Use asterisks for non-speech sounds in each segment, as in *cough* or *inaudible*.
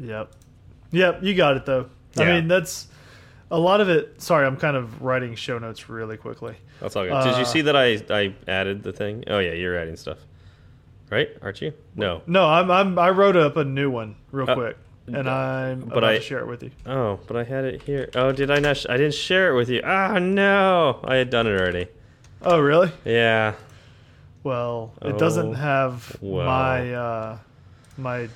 Yep. Yep, you got it though. I mean, that's a lot of it. Sorry, I'm kind of writing show notes really quickly. That's all good. Did Uh, you see that I I added the thing? Oh yeah, you're adding stuff, right? Aren't you? No. No, I'm, I'm I wrote up a new one real Uh, quick, and I'm but I- to share it with you. Oh, but I had it here. Oh, did I not? Sh I didn't share it with you. Ah, no, I had done it already. Oh, really? Yeah. Well, it Oh, doesn't have well. my uh, my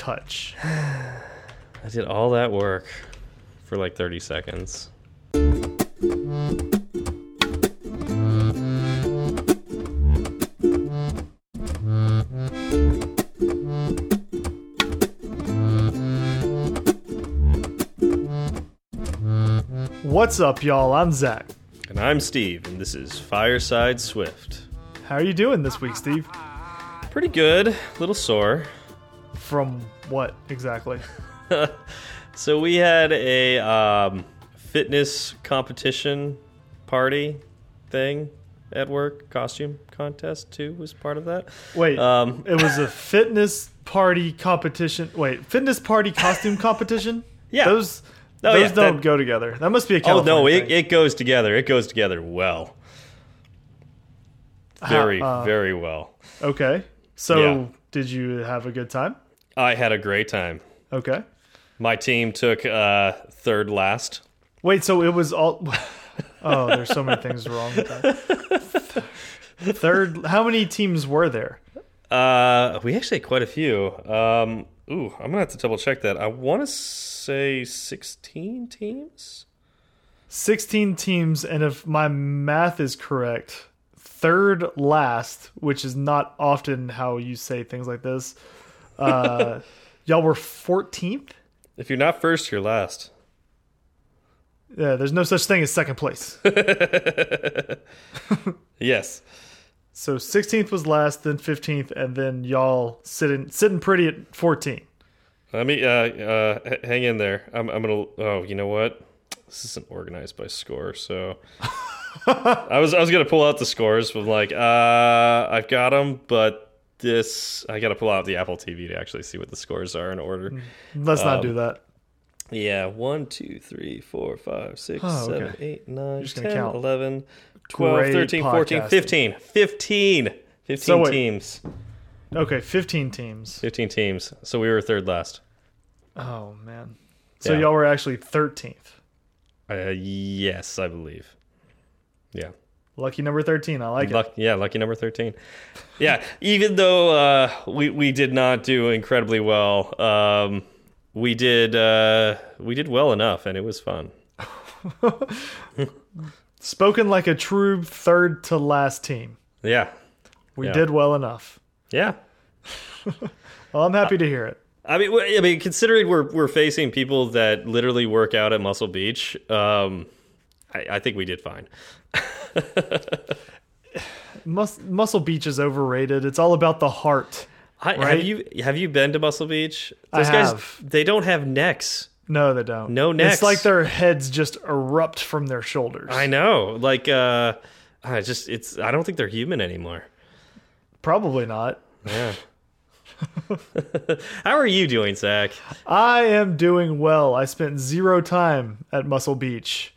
touch. *sighs* I did all that work for like 30 seconds. What's up, y'all? I'm Zach. And I'm Steve, and this is Fireside Swift. How are you doing this week, Steve? Pretty good. Little sore. From what exactly? *laughs* So we had a um, fitness competition party thing at work. Costume contest too was part of that. Wait, Um, it was a fitness party competition. Wait, fitness party costume competition? *laughs* Yeah. those Oh, those yeah, don't that- go together. That must be a oh California no, it, thing. it goes together. It goes together well. Very, uh, very well. okay. So, Yeah. did you have a good time? I had a great time. Okay. My team took uh, third last. Wait, so it was all. Oh, there's so many things wrong with that. Third, how many teams were there? Uh, we actually had quite a few. Um, ooh, I'm gonna have to double check that. I want to say 16 teams. 16 teams, and if my math is correct, third last, which is not often how you say things like this, uh, y'all were 14th? If you're not first, you're last. Yeah, there's no such thing as second place. *laughs* Yes. so 16th was last, then 15th, and then y'all sitting sitting pretty at 14. Let me uh, uh, hang in there. I'm, I'm gonna. Oh, you know what? This isn't organized by score, so *laughs* I was I was gonna pull out the scores, but I'm like, uh, I've got them, but this I gotta pull out the Apple TV to actually see what the scores are in order. Let's not Um, do that. Yeah, one, two, three, four, five, six, Oh, seven, okay. eight, nine, just gonna 10, count. 11, 12, Great 13, 14, 15. 15. 15 So teams. Okay, 15 teams. 15 teams. So we were third last. Oh, man. So Yeah. y'all were actually 13th. Uh, yes, I believe. Yeah. Lucky number 13. I like it. Yeah, lucky number 13. Yeah, *laughs* even though uh, we, we did not do incredibly well, um, we did uh, we did well enough, and it was fun. *laughs* Spoken like a true third to last team. Yeah. We Yeah. did well enough. Yeah. *laughs* Well, I'm happy to hear it. I mean, I mean, considering we're we're facing people that literally work out at Muscle Beach, um, I, I think we did fine. *laughs* Mus Muscle Beach is overrated. It's all about the heart. I, Right? Have you have you been to Muscle Beach? I guys, have. they don't have necks. No, they don't. No necks. It's like their heads just erupt from their shoulders. I know, like, uh, I just it's. I don't think they're human anymore. Probably not. Yeah. *laughs* How are you doing, Zach? I am doing well. I spent zero time at Muscle Beach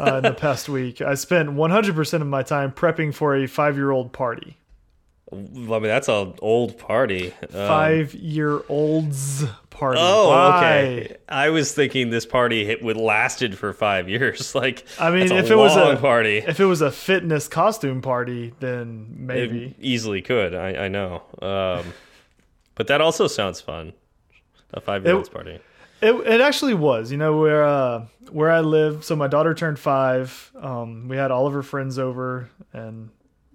uh, in the past week. I spent 100% of my time prepping for a five year old party. I mean, that's an old party. Um, Five year olds party. Oh, Why? okay. I was thinking this party hit would lasted for five years. *laughs* Like, I mean, if it was a party, if it was a fitness costume party, then it maybe. easily could. I, I know. Um, but that also sounds fun. A five-year-old's party. It, it actually was. You know where uh, where I live. So my daughter turned five. Um, we had all of her friends over and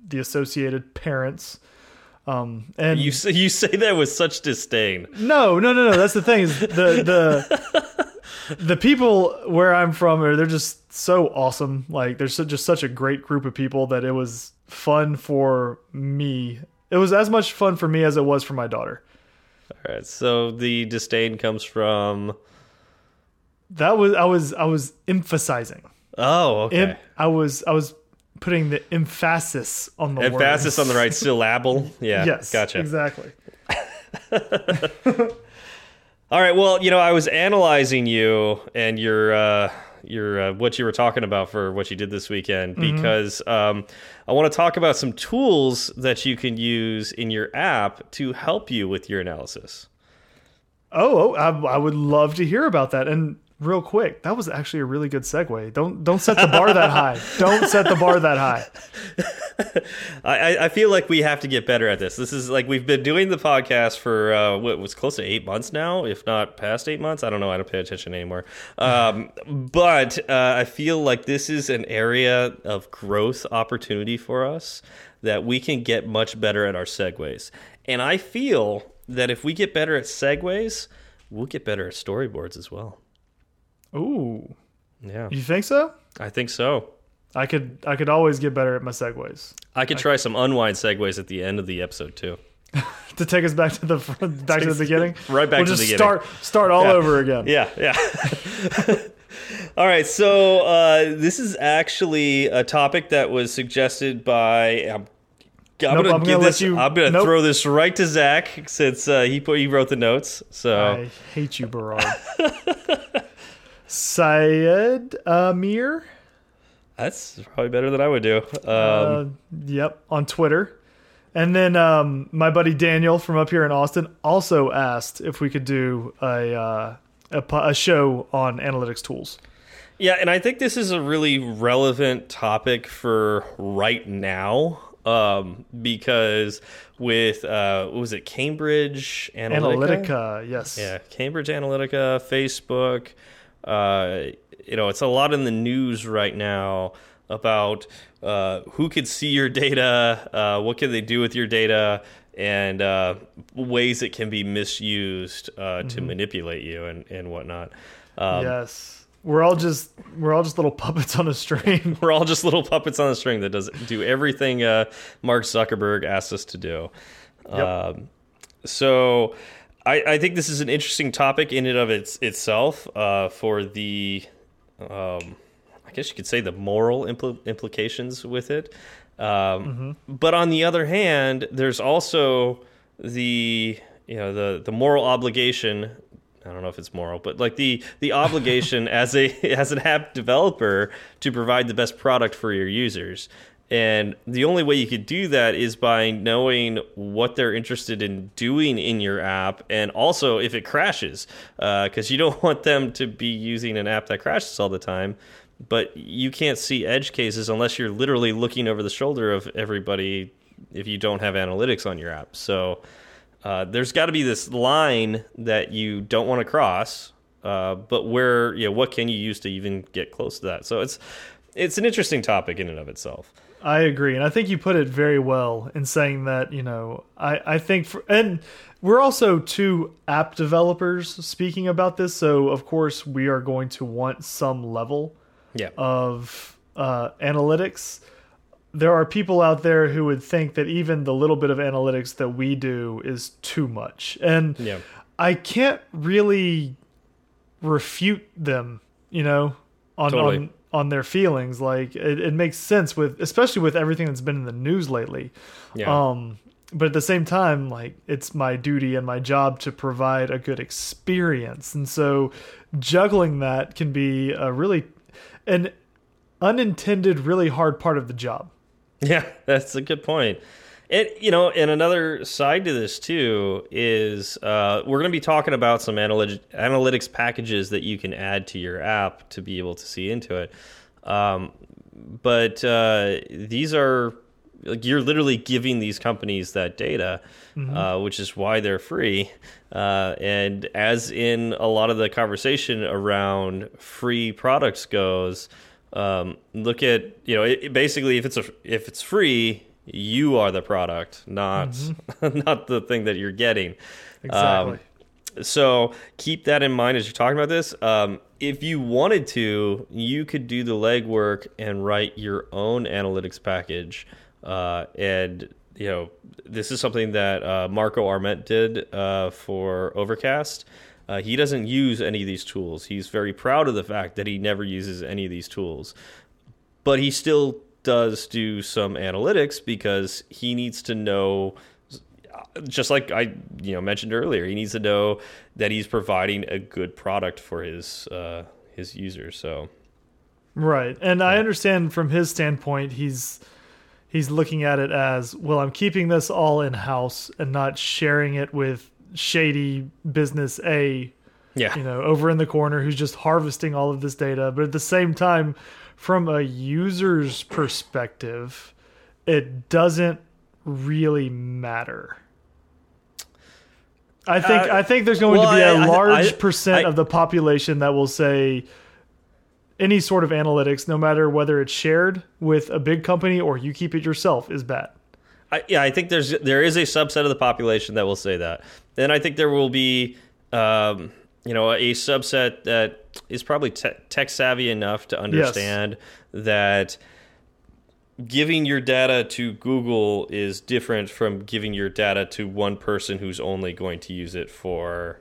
the associated parents. Um, and You say, you say that with such disdain. no, no, no, no. That's the thing is the the *laughs* the people where I'm from are they're just so awesome. Like there's so, just such a great group of people that it was fun for me. It was as much fun for me as it was for my daughter. All right. So the disdain comes from. That was I was I was emphasizing. Oh, okay. Em- I was I was putting the emphasis on the Emphasis words. on the right syllable. *laughs* Yeah. Yes, Gotcha. exactly. *laughs* All right. Well, you know, I was analyzing you and your uh, your uh, what you were talking about for what you did this weekend Mm-hmm. because um, I want to talk about some tools that you can use in your app to help you with your analysis. Oh, oh I, I would love to hear about that. And real quick, that was actually a really good segue. Don't don't set the bar that high. Don't set the bar that high. *laughs* I, I- feel like we have to get better at this. This is like we've been doing the podcast for uh, what was close to eight months now, if not past eight months. I don't know. I don't pay attention anymore. Um, *laughs* but uh, I feel like this is an area of growth opportunity for us that we can get much better at our segues. And I feel that if we get better at segues, we'll get better at storyboards as well. Ooh, Yeah, you think so? I think so. I could I could always get better at my segues. I could try some unwind segues at the end of the episode too. *laughs* To take us back to the front- back to the beginning, *laughs* Right back we'll to the beginning. start start all over again. Yeah, yeah. *laughs* All right, so uh, this is actually a topic that was suggested by. I'm, I'm Nope, gonna I'm give gonna this. you- I'm gonna nope. throw this right to Zach since uh, he put he wrote the notes. So I hate you, Barad. Syed Amir. that's probably better than I would do. Um, Uh, yep, on Twitter. And then um, my buddy Daniel from up here in Austin also asked if we could do a uh, a, a show on analytics tools. Yeah, and I think this is a really relevant topic for right now um, because with uh, what was it Cambridge Analytica? Analytica, yes. Yeah, Cambridge Analytica, Facebook. Uh, you know, it's a lot in the news right now about uh, who could see your data, uh, what can they do with your data, and uh, ways it can be misused uh, to manipulate you and, and whatnot. Um, yes. We're all just we're all just little puppets on a string. *laughs* We're all just little puppets on a string that does do everything uh, Mark Zuckerberg asked us to do. Yep. Um, so I, I think this is an interesting topic in and of its, itself uh, for the, um, I guess you could say the moral impl implications with it. Um, But on the other hand, there's also the you know the the moral obligation. I don't know if it's moral, but like the the *laughs* obligation as a as an app developer to provide the best product for your users. And the only way you could do that is by knowing what they're interested in doing in your app, and also if it crashes, because you don't *laughs* want them to be using an app that crashes all the time. But you can't see edge cases unless you're literally looking over the shoulder of everybody if you don't have analytics on your app. So uh, there's got to be this line that you don't want to cross, uh, but where you know what can you use to even get close to that? So it's it's an interesting topic in and of itself. I agree, and I think you put it very well in saying that. You know, I I think for and we're also two app developers speaking about this, so of course we are going to want some level Yeah. of uh, analytics. There are people out there who would think that even the little bit of analytics that we do is too much, and Yeah. I can't really refute them. You know, on Totally. on on their feelings. Like it, it makes sense with, especially with everything that's been in the news lately. Yeah. Um, but at the same time, like it's my duty and my job to provide a good experience, and so juggling that can be a really an unintended, really hard part of the job. *laughs* Yeah, that's a good point. And you know, and another side to this too is uh, we're going to be talking about some analytics analytics packages that you can add to your app to be able to see into it. Um, but uh, these are like you're literally giving these companies that data, uh, which is why they're free. Uh, and as in a lot of the conversation around free products goes, um, look at you know it, it basically if it's a if it's free, you are the product, not *laughs* not the thing that you're getting. Exactly. Um, so keep that in mind as you're talking about this. Um, if you wanted to, you could do the legwork and write your own analytics package. Uh, and you know, this is something that uh, Marco Arment did uh, for Overcast. Uh, he doesn't use any of these tools. He's very proud of the fact that he never uses any of these tools, but he still does do some analytics because he needs to know just like I you know mentioned earlier, he needs to know that he's providing a good product for his uh, his users. So right, and I understand from his standpoint, he's he's looking at it as well. I'm keeping this all in house and not sharing it with shady business A. yeah, You know, over in the corner who's just harvesting all of this data, but at the same time, from a user's perspective, it doesn't really matter. I think Uh, I think there's going well, to be a I- I- large I- percent of the population that will say any sort of analytics, no matter whether it's shared with a big company or you keep it yourself, is bad. I, yeah, I think there's there is a subset of the population that will say that. Then I think there will be, um, you know, a subset that is probably te tech savvy enough to understand that giving your data to Google is different from giving your data to one person who's only going to use it for,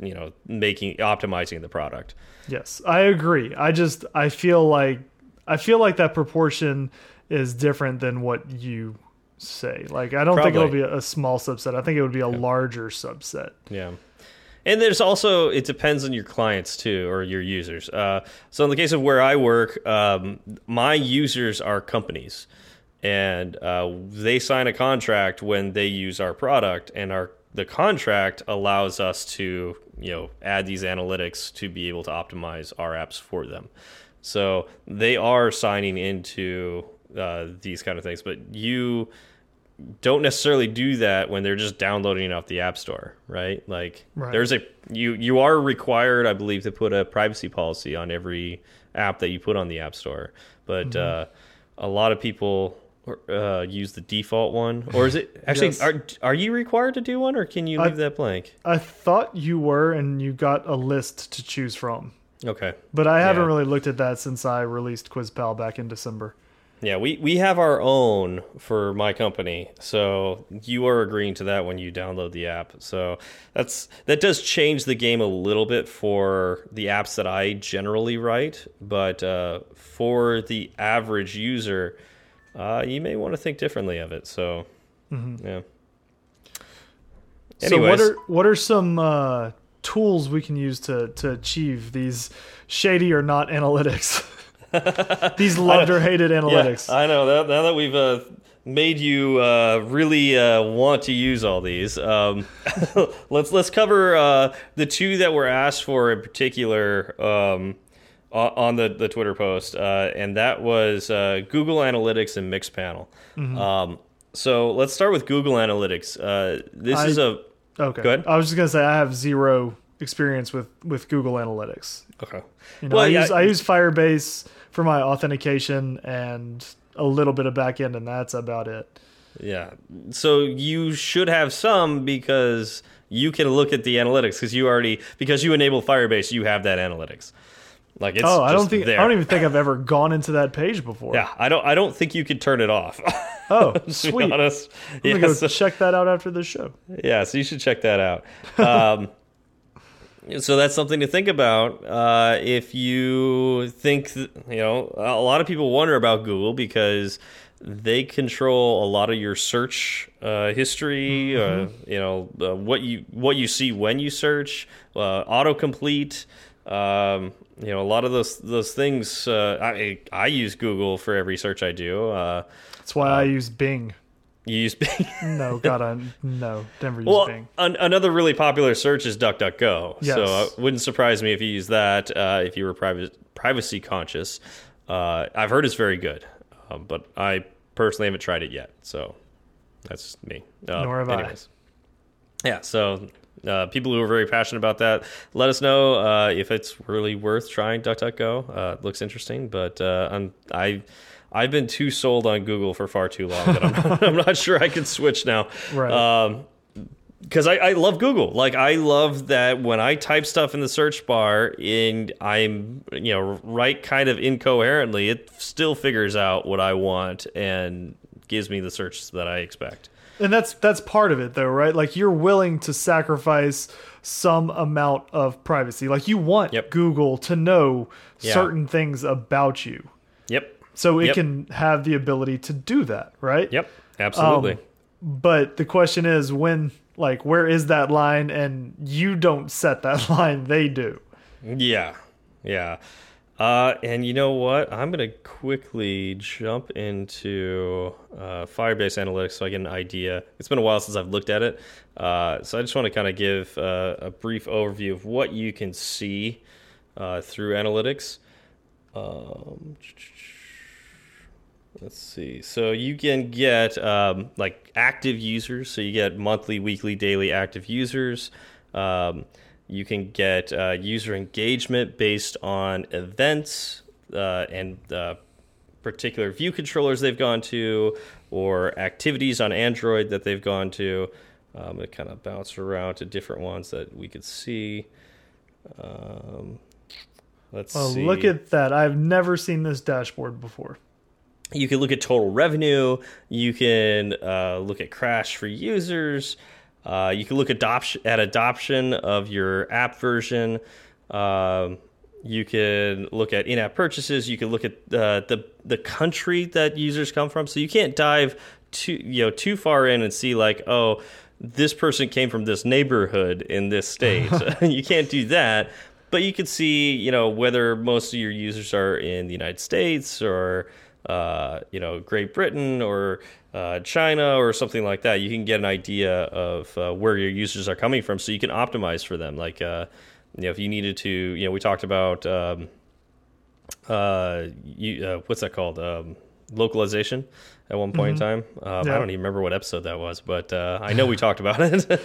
you know, making optimizing the product. Yes, I agree. I just I feel like I feel like that proportion is different than what you say. Like I don't think it'll be a, a small subset. I think it would be a larger subset. Yeah. And there's also it depends on your clients too or your users. Uh, so in the case of where I work, um, my users are companies, and uh, they sign a contract when they use our product, and our the contract allows us to you know add these analytics to be able to optimize our apps for them. So they are signing into uh, these kind of things, but you don't necessarily do that when they're just downloading it off the app store, right? Like Right. there's a you you are required, I believe, to put a privacy policy on every app that you put on the app store. But uh, a lot of people uh, use the default one, or is it *laughs* actually Yes. are are you required to do one, or can you leave that blank? I thought you were, and you got a list to choose from. Okay. But I haven't Yeah. really looked at that since I released QuizPal back in December. Yeah, we, we have our own for my company, so you are agreeing to that when you download the app. So that's that does change the game a little bit for the apps that I generally write, but uh, for the average user, uh, you may want to think differently of it. So yeah. So what are what are some uh, tools we can use to to achieve these shady or not analytics? *laughs* *laughs* these loved or hated analytics. Yeah, I know that now that we've uh, made you uh, really uh, want to use all these. Um, *laughs* let's let's cover uh, the two that were asked for in particular um, on the the Twitter post, uh, and that was uh, Google Analytics and Mixpanel. Mm-hmm. Um, so let's start with Google Analytics. Uh, this I- is a okay. Go ahead. I was just gonna say I have zero experience with with Google Analytics. okay. You know, Well, I yeah, use I use Firebase for my authentication and a little bit of backend, and that's about it. Yeah. So you should have some because you can look at the analytics because you already because you enable Firebase, you have that analytics. Like it's Oh, I don't think there. I don't even think I've ever gone into that page before. yeah, I don't I don't think you could turn it off. *laughs* Oh, sweet. honest. I'm Yeah, gonna go so, check that out after the show. yeah, so you should check that out. Um, *laughs* so that's something to think about uh, if you think you know a lot of people wonder about Google because they control a lot of your search uh, history. Uh, you know uh, what you what you see when you search, uh, autocomplete. Um, you know a lot of those those things. Uh, I I use Google for every search I do. Uh, That's why I use Bing. You use Bing. *laughs* No, *laughs* God, I no, never use Well, Bing. an, another really popular search is DuckDuckGo. Yes. So uh, it wouldn't surprise me if you use that uh, if you were private, privacy conscious. Uh, I've heard it's very good, um, but I personally haven't tried it yet. So that's me. Uh, Nor have I. anyways. Yeah. So uh, people who are very passionate about that, let us know uh, if it's really worth trying DuckDuckGo. Uh, it looks interesting, but uh, I'm I. I've been too sold on Google for far too long that I'm not, *laughs* I'm not sure I can switch now. Right. Um, because I, I love Google. Like I love that when I type stuff in the search bar and I'm you know write kind of incoherently, it still figures out what I want and gives me the search that I expect. And that's that's part of it though, right? Like you're willing to sacrifice some amount of privacy. Like you want Yep. Google to know Yeah. certain things about you. Yep. So it Yep. can have the ability to do that, right? Yep. Absolutely. but the question is when like where is that line and you don't set that *laughs* line they do Yeah, yeah. Uh, and you know what? I'm gonna quickly jump into uh, Firebase Analytics so I get an idea. It's been a while since I've looked at it, uh, so I just want to kind of give uh, a brief overview of what you can see uh, through analytics. Um, let's see. So you can get um, like active users. So you get monthly, weekly, daily active users. Um, you can get uh, user engagement based on events uh, and uh, particular view controllers they've gone to, or activities on Android that they've gone to. Um, it kind of bounced around to different ones that we could see. Um, let's oh see. look at that i've never seen this dashboard before you can look at total revenue. You can uh, look at crash for users. Uh, you can look adoption at adoption of your app version. Um, you can look at in-app purchases. You can look at uh, the the country that users come from. So you can't dive too you know too far in and see like oh this person came from this neighborhood in this state. *laughs* *laughs* you can't do that. But you can see you know whether most of your users are in the United States or uh, you know Great Britain or uh, China or something like that, you can get an idea of uh, where your users are coming from, so you can optimize for them. Like uh, you know, if you needed to, you know, we talked about um, uh, you, uh, what's that called? Um, localization at one point Mm-hmm. in time. Um, Yeah. I don't even remember what episode that was, but uh, I know we talked about *laughs* it.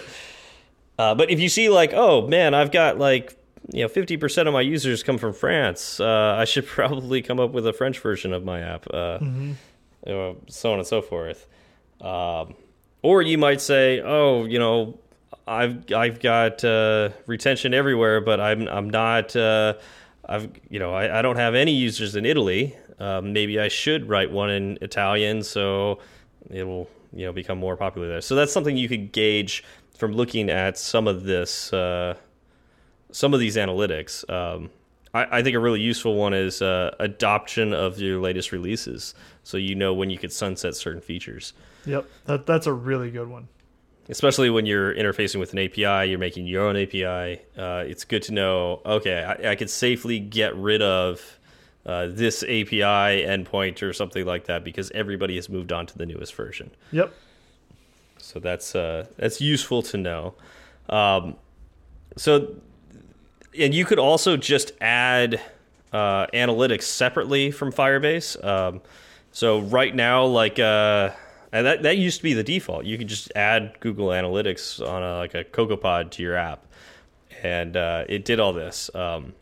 uh, but if you see like, oh man, I've got like you know, fifty percent of my users come from France. Uh, I should *laughs* probably come up with a French version of my app, uh, you know, so on and so forth. Um, or you might say, oh, you know, I've I've got uh, retention everywhere, but I'm I'm not. Uh, I've you know I, I don't have any users in Italy. Um, maybe I should write one in Italian, so it will you know become more popular there. So that's something you could gauge from looking at some of this. Uh, some of these analytics. Um, I, I think a really useful one is uh, adoption of your latest releases, so you know when you could sunset certain features. yep that, that's a really good one Especially when you're interfacing with an API, you're making your own API. Uh, it's good to know. Okay, I, I could safely get rid of uh, this API endpoint or something like that because everybody has moved on to the newest version. yep So that's uh, that's useful to know. Um, so, and you could also just add uh, analytics separately from Firebase. Um, so right now, like, uh, and that that used to be the default. You could just add Google Analytics on a, like a CocoaPod to your app, and uh, it did all this. Um,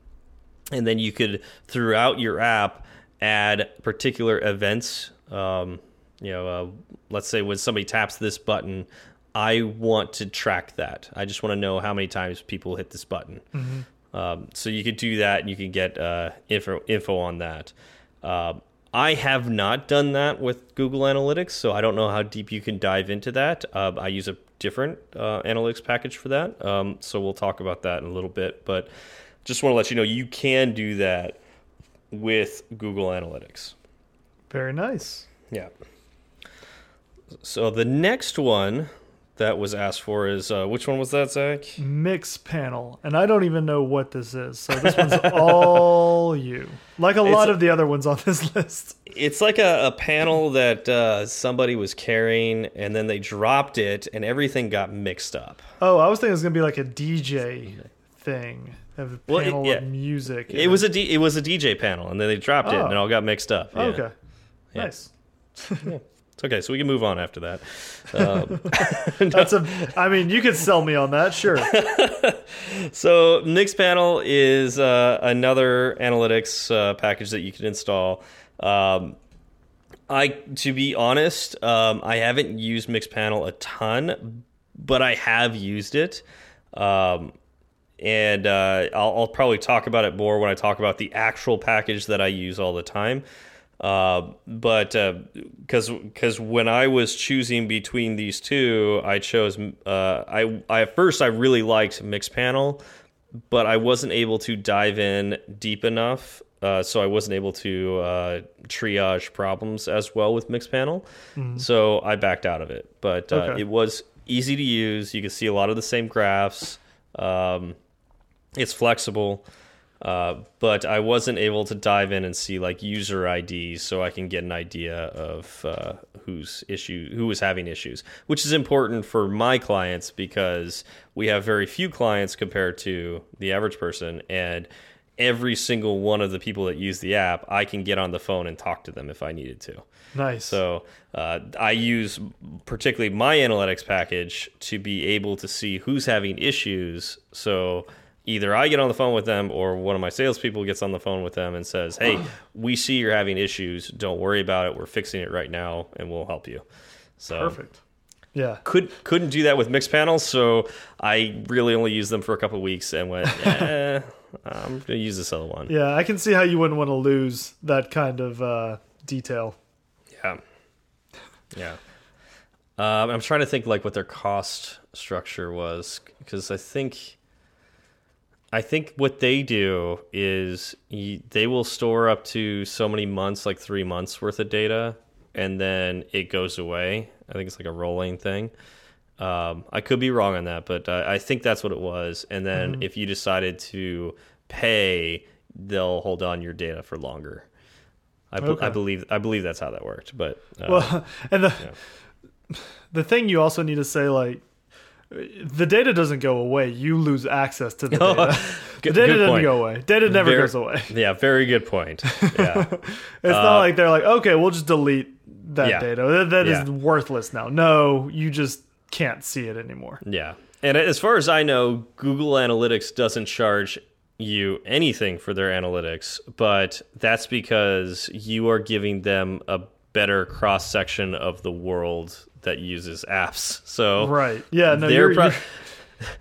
and then you could throughout your app add particular events. Um, you know, uh, let's say when somebody taps this button, I want to track that. I just want to know how many times people hit this button. Um, so you could do that, and you can get uh, info info on that. Um I have not done that with Google Analytics, so I don't know how deep you can dive into that. Uh, I use a different uh, analytics package for that, um, so we'll talk about that in a little bit. But just want to let you know you can do that with Google Analytics. very nice Yeah. So the next one that was asked for is uh, which one was that, Zach? Mixpanel and i don't even know what this is so this one's *laughs* all you like a lot of the other ones on this *laughs* list It's like a, a panel that uh, somebody was carrying, and then they dropped it, and everything got mixed up. oh i was thinking it was gonna be like a dj thing have a Well, it- panel yeah. of music It was a D, it was a DJ panel, and then they dropped it, Oh. and it all got mixed up. Oh, Yeah. okay Yeah. nice *laughs* It's okay, so we can move on after that. Um, *laughs* that's a i mean you could sell me on that sure *laughs* So Mixpanel is uh, another analytics uh, package that you can install. Um, I, to be honest, um, I haven't used Mixpanel a ton, but I have used it, um, and uh, I'll, I'll probably talk about it more when I talk about the actual package that I use all the time. Uh, but because because when I was choosing between these two, I chose uh, I I at first I really liked Mixpanel, but I wasn't able to dive in deep enough. Uh, so I wasn't able to uh, triage problems as well with Mixpanel. So I backed out of it. But uh, Okay. it was easy to use. You can see a lot of the same graphs. Um, it's flexible. Uh, but I wasn't able to dive in and see like user IDs, so I can get an idea of uh, who's issue who is having issues, which is important for my clients because we have very few clients compared to the average person, and every single one of the people that use the app, I can get on the phone and talk to them if I needed to. Nice. So uh, I use particularly my analytics package to be able to see who's having issues. So either I get on the phone with them or one of my salespeople gets on the phone with them and says, "Hey, *sighs* we see you're having issues. Don't worry about it. We're fixing it right now, and we'll help you." So Perfect. Yeah. could couldn't do that with mixed panels, so I really only used them for a couple of weeks and went, *laughs* eh, "I'm gonna use this other one." Yeah, I can see how you wouldn't want to lose that kind of uh, detail. Yeah. Yeah. Um, I'm trying to think like what their cost structure was because I think I think what they do is y they will store up to so many months, like three months worth of data, and then it goes away. I think it's like a rolling thing. Um, I could be wrong on that, but uh, I think that's what it was. And then if you decided to pay, they'll hold on your data for longer. I, be- Okay. I believe I believe that's how that worked. But uh, Well, *laughs* and the the thing you also need to say like the data doesn't go away. You lose access to the *laughs* data. the data doesn't go away. Data never Very- goes away. *laughs* yeah, very good point. *laughs* Yeah, It's not like they're like, okay, we'll just delete that Uh, Yeah. data. That, that is Yeah. worthless now. No, you just can't see it anymore. yeah. And as far as I know, Google Analytics doesn't charge you anything for their analytics, but that's because you are giving them a better cross section of the world that uses apps. So Right. Yeah. No, they're you're, you're,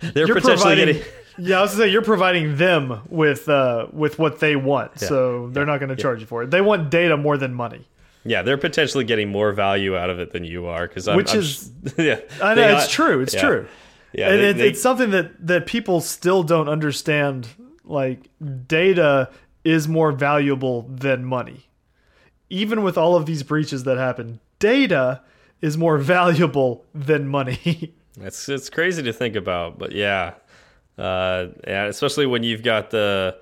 *laughs* they're you're potentially providing. getting *laughs* Yeah, I was gonna say you're providing them with uh, with what they want, Yeah. so they're not going to charge you for it. They want data more than money. yeah they're potentially getting more value out of it than you are because Which I'm, is- *laughs* yeah I know it's true. It's yeah. true. yeah and they- it, they- it's something that that people still don't understand. Like data is more valuable than money. Even with all of these breaches that happen, data is more *laughs* valuable than money. *laughs* It's it's crazy to think about, but yeah, uh, yeah, especially when you've got the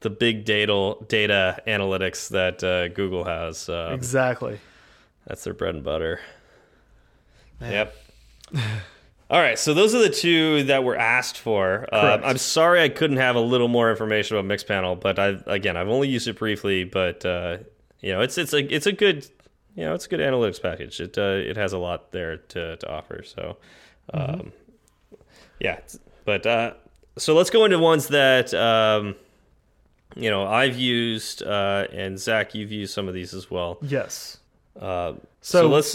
the big data data analytics that uh, Google has. Um, exactly. That's their bread and butter. Yep. *laughs* All right, so those are the two that were asked for. Uh, I'm sorry I couldn't have a little more information about Mixpanel, but I again I've only used it briefly, but uh, you know it's it's a it's a good you know it's a good analytics package. It uh, it has a lot there to to offer. So um, yeah, but uh, so let's go into ones that um, you know I've used, uh, and Zach, you've used some of these as well. Yes. Uh, so, So- let's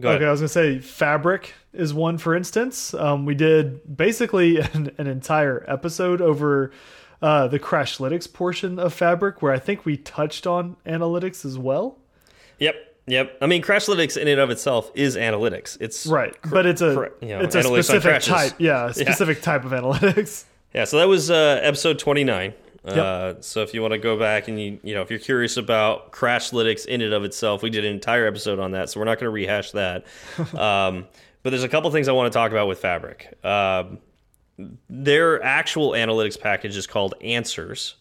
go ahead. Okay, I was gonna say Fabric is one for instance. Um, we did basically *laughs* an, an entire episode over uh, the Crashlytics portion of Fabric, where I think we touched on analytics as well. Yep, yep. I mean, Crashlytics in and of itself is analytics. It's Right, but it's a you know, it's a specific type. Yeah, a *laughs* specific type of analytics. yeah. So that was uh, episode twenty nine. Yep. Uh, so if you want to go back and you you know if you're curious about Crashlytics in and of itself, we did an entire episode on that. So we're not going to rehash that. *laughs* um, but there's a couple things I want to talk about with Fabric. Um, their actual analytics package is called Answers.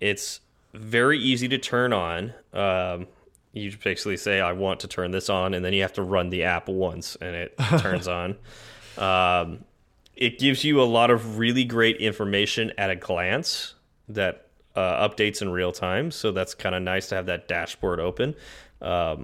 It's very easy to turn on. Um, you basically say, I want to turn this on, and then you have to run the app once, and it *laughs* turns on. Um, it gives you a lot of really great information at a glance that uh, updates in real time. So that's kind of nice to have that dashboard open. Um,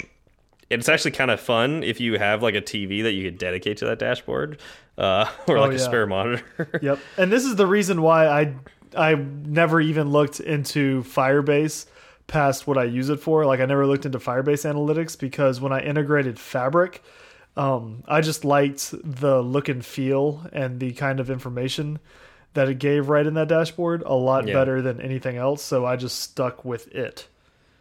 it's actually kind of fun if you have like a TV that you could dedicate to that dashboard uh, *laughs* or Oh, like a spare monitor. *laughs* Yep. And this is the reason why I I never even looked into Firebase past what I use it for. Like I never looked into Firebase analytics because when I integrated Fabric, um, I just liked the look and feel and the kind of information that it gave right in that dashboard a lot Yeah. better than anything else. So I just stuck with it.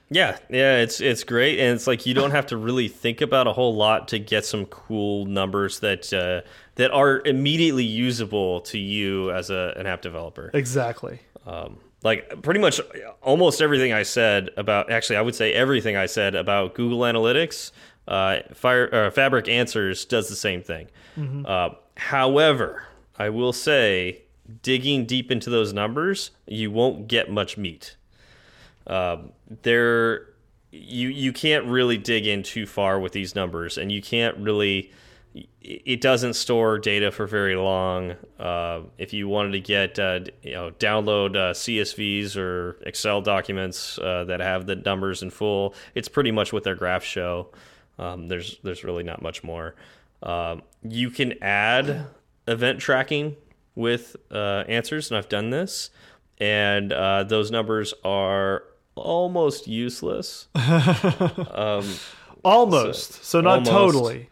Yeah, yeah, it's it's great, and it's like you don't have to really think about a whole lot to get some cool numbers that uh, that are immediately usable to you as a, an app developer. Exactly. Um, like pretty much almost everything I said about actually I would say everything I said about Google Analytics, uh, Fire uh, Fabric Answers does the same thing. Mm -hmm. uh, however, I will say digging deep into those numbers, you won't get much meat. Um, there, you you can't really dig in too far with these numbers, and you can't really. It doesn't store data for very long. Uh, if you wanted to get, uh, you know, download uh, CSVs or Excel documents uh, that have the numbers in full, it's pretty much what their graphs show. Um, there's there's really not much more. Um, you can add event tracking with uh, answers, and I've done this, and uh, those numbers are almost useless. *laughs* um, almost, so, so not almost. totally.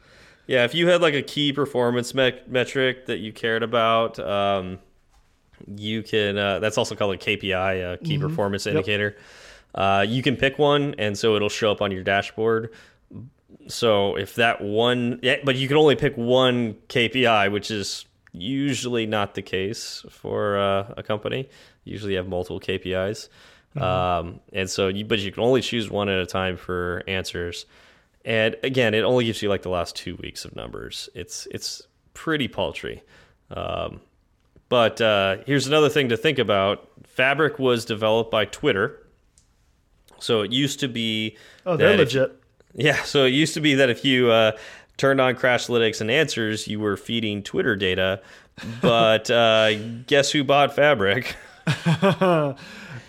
Yeah, if you had like a key performance me metric that you cared about, um, you can. Uh, that's also called a KPI, a key mm -hmm. performance indicator. Yep. Uh, you can pick one, and so it'll show up on your dashboard. So if that one, yeah, but you can only pick one KPI, which is usually not the case for uh, a company. Usually, you have multiple KPIs, mm -hmm. um, and so you, but you can only choose one at a time for answers. And again, it only gives you like the last two weeks of numbers. It's it's pretty paltry. Um, but uh, here's another thing to think about: Fabric was developed by Twitter, so it used to be. Oh, they're legit. *laughs* yeah, so it used to be that if you uh, turned on Crashlytics and Answers, you were feeding Twitter data. *laughs* But uh, guess who bought Fabric? *laughs*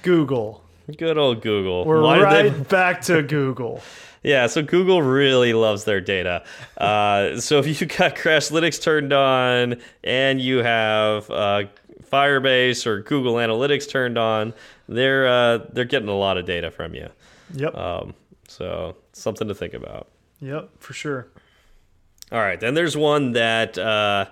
Google. Good old Google. We're Why right they... *laughs* back to Google. yeah, so Google really loves their data. Uh, so if you got Crashlytics turned on and you have uh, Firebase or Google Analytics turned on, they're uh, they're getting a lot of data from you. Yep. Um, so something to think about. Yep, for sure. All right, then there's one that uh,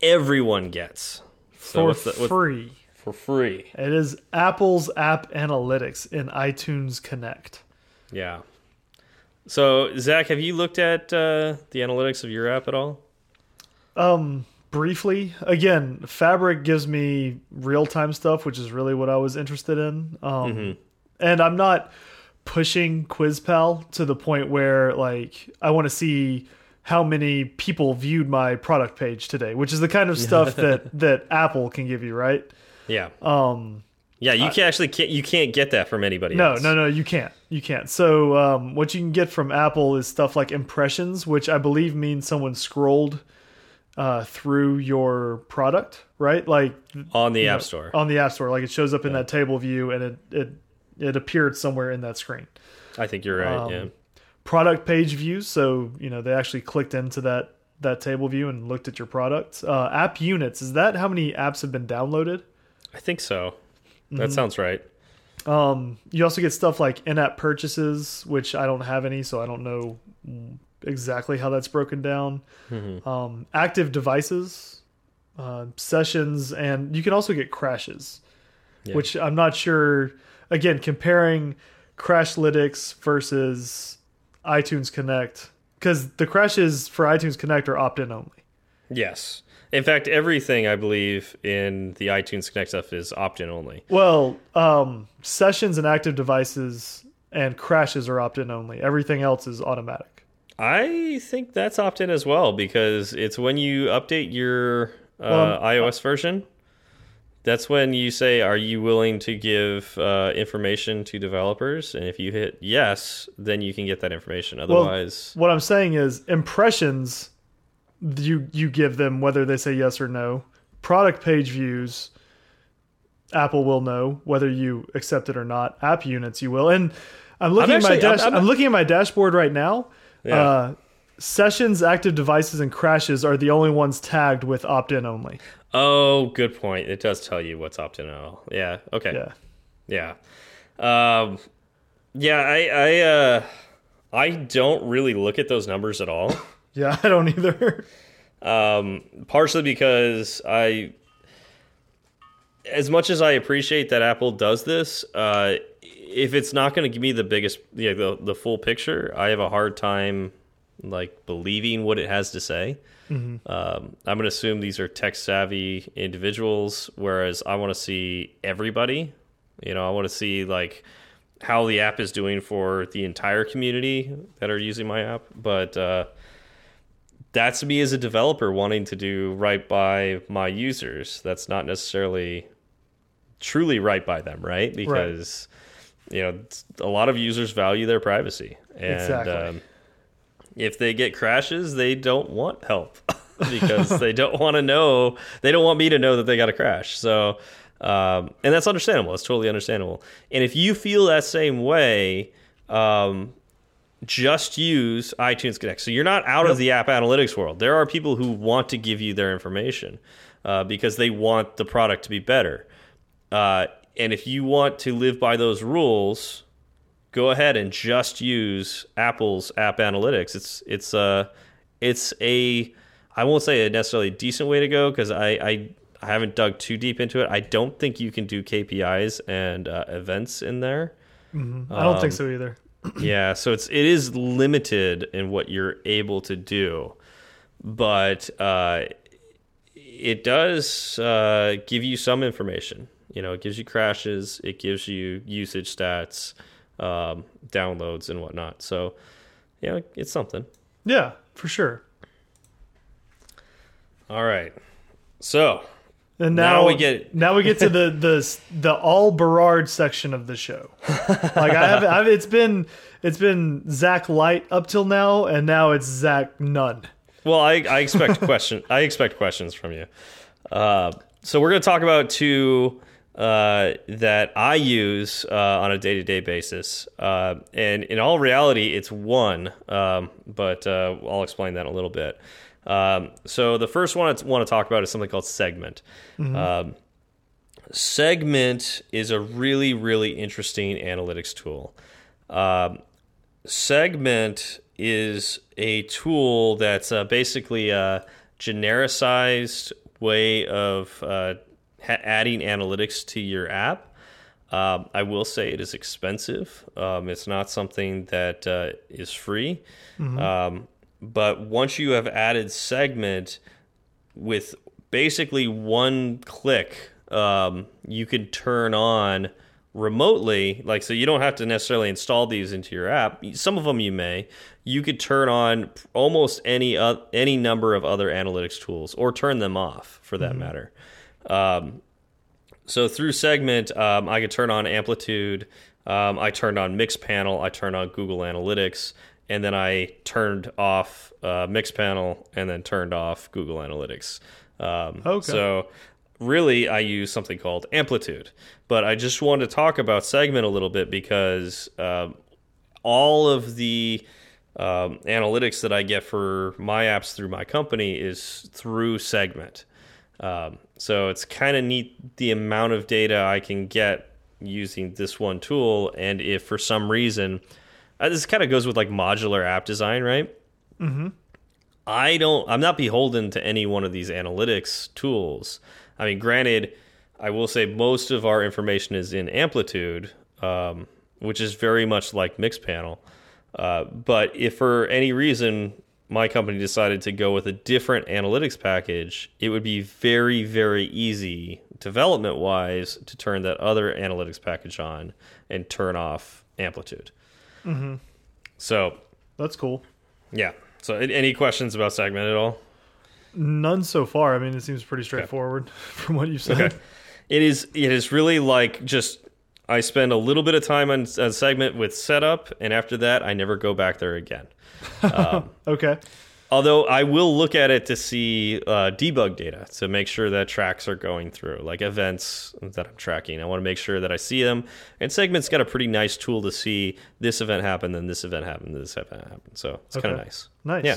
everyone gets so for the, free. For free. It is Apple's App Analytics in iTunes Connect. Yeah. So Zach, have you looked at uh, the analytics of your app at all? Um, briefly. Again, Fabric gives me real time stuff, which is really what I was interested in. Um, mm -hmm. and I'm not pushing QuizPal to the point where like I want to see how many people viewed my product page today, which is the kind of *laughs* stuff that that Apple can give you, right? Yeah. Um, yeah, you can actually can't you can't get that from anybody no, else. No, no, you can't. You can't. So um, what you can get from Apple is stuff like impressions, which I believe means someone scrolled uh, through your product, right? Like on the App know, Store. On the App Store, like it shows up in yeah. that table view and it it it appeared somewhere in that screen. I think you're right. Um, yeah product page views. So you know they actually clicked into that that table view and looked at your product. Uh, app units is that how many apps have been downloaded? I think so. That mm -hmm. sounds right. Um, you also get stuff like in-app purchases, which I don't have any, so I don't know exactly how that's broken down. Mm -hmm. um, active devices, uh, sessions, and you can also get crashes, yeah. which I'm not sure. Again, comparing Crashlytics versus iTunes Connect because the crashes for iTunes Connect are opt in only. Yes. In fact, everything I believe in the iTunes Connect stuff is opt in only. Well, um, sessions and active devices and crashes are opt in only. Everything else is automatic. I think that's opt in as well because it's when you update your uh, well, iOS version that's when you say, "Are you willing to give uh, information to developers?" And if you hit yes, then you can get that information. Otherwise, well, what I'm saying is impressions. You you give them whether they say yes or no. Product page views. Apple will know whether you accept it or not. App units, you will. And I'm looking I'm actually, at my dash. I'm, I'm, I'm, looking at my dashboard right now. Yeah. Uh, sessions, active devices, and crashes are the only ones tagged with opt-in only. Oh, good point. It does tell you what's opt-in all. Yeah. Okay. Yeah. Yeah. Um, yeah. I I uh, I don't really look at those numbers at all. Yeah, *laughs* I don't either. um, partially because I, as much as I appreciate that Apple does this, uh, if it's not going to give me the biggest, yeah, the the full picture, I have a hard time like believing what it has to say. Um, I'm going to assume these are tech savvy individuals, whereas I want to see everybody. You know, I want to see like how the app is doing for the entire community that are using my app. But uh, that's me as a developer wanting to do right by my users. That's not necessarily truly right by them, right? Because you know a lot of users value their privacy, and Exactly. um, if they get crashes, they don't want help *laughs* because they don't *laughs* want to know. They don't want me to know that they got a crash. So, um, and that's understandable. It's totally understandable. And if you feel that same way, um, just use iTunes Connect. So you're not out of the app analytics world. There are people who want to give you their information uh, because they want the product to be better. Uh, and if you want to live by those rules, go ahead and just use Apple's app analytics. It's it's a it's a I won't say a necessarily decent way to go because I, I I haven't dug too deep into it. I don't think you can do KPIs and uh, events in there. I don't think Um, so either. Yeah, so it's it is limited in what you're able to do, but uh, it does uh, give you some information. You know, it gives you crashes, it gives you usage stats, um, downloads, and whatnot. So, yeah, it's something. Yeah, for sure. All right, so And Now now, we get- now we get to the the *laughs* the all Berard section of the show. Like I have, I've, it's been it's been Zach Light up till now, and now it's Zach None. Well, I, I expect question. I expect questions from you. Uh, so we're going to talk about two uh, that I use uh, on a day to day basis, uh, and in all reality, it's one. Um, but uh, I'll explain that in a little bit. Um, so the first one I want to talk about is something called segment. Um, segment is a really really interesting analytics tool. Um, Segment is a tool that's uh, basically a genericized way of uh, ha adding analytics to your app. Um, I will say it is expensive. Um, it's not something that uh, is free. Um, but once you have added segment with basically one click, um, you can turn on remotely like so you don't have to necessarily install these into your app. Some of them you may. You could turn on almost any uh, any number of other analytics tools or turn them off for that matter. Um, so through segment um, i could turn on amplitude. Um, i turned on mixpanel. I turned on google analytics and then i turned off uh, mixpanel and then turned off google analytics um, Okay. so really I use something called amplitude. But I just wanted to talk about segment a little bit because um, all of the um, analytics that I get for my apps through my company is through segment. Um, so it's kind of neat the amount of data I can get using this one tool. And if for some reason, uh, this kind of goes with like modular app design, right? I don't I'm not beholden to any one of these analytics tools. I mean, granted, I will say most of our information is in Amplitude, um, which is very much like Mixpanel. Uh, but if for any reason my company decided to go with a different analytics package, it would be very, very easy development wise to turn that other analytics package on and turn off Amplitude. Mm-hmm. So, That's cool. yeah. So, any questions about Segment at all? None so far. I mean, it seems pretty straightforward *laughs* from what you said. Okay. It is. It is really like just. I spend a little bit of time on a segment with setup, and after that, I never go back there again. *laughs* Um, okay. Although I will look at it to see uh, debug data to make sure that tracks are going through, like events that I'm tracking. I want to make sure that I see them. And Segment's got a pretty nice tool to see this event happened, then this event happened, then this event happened. So it's kind of nice. Nice. Yeah.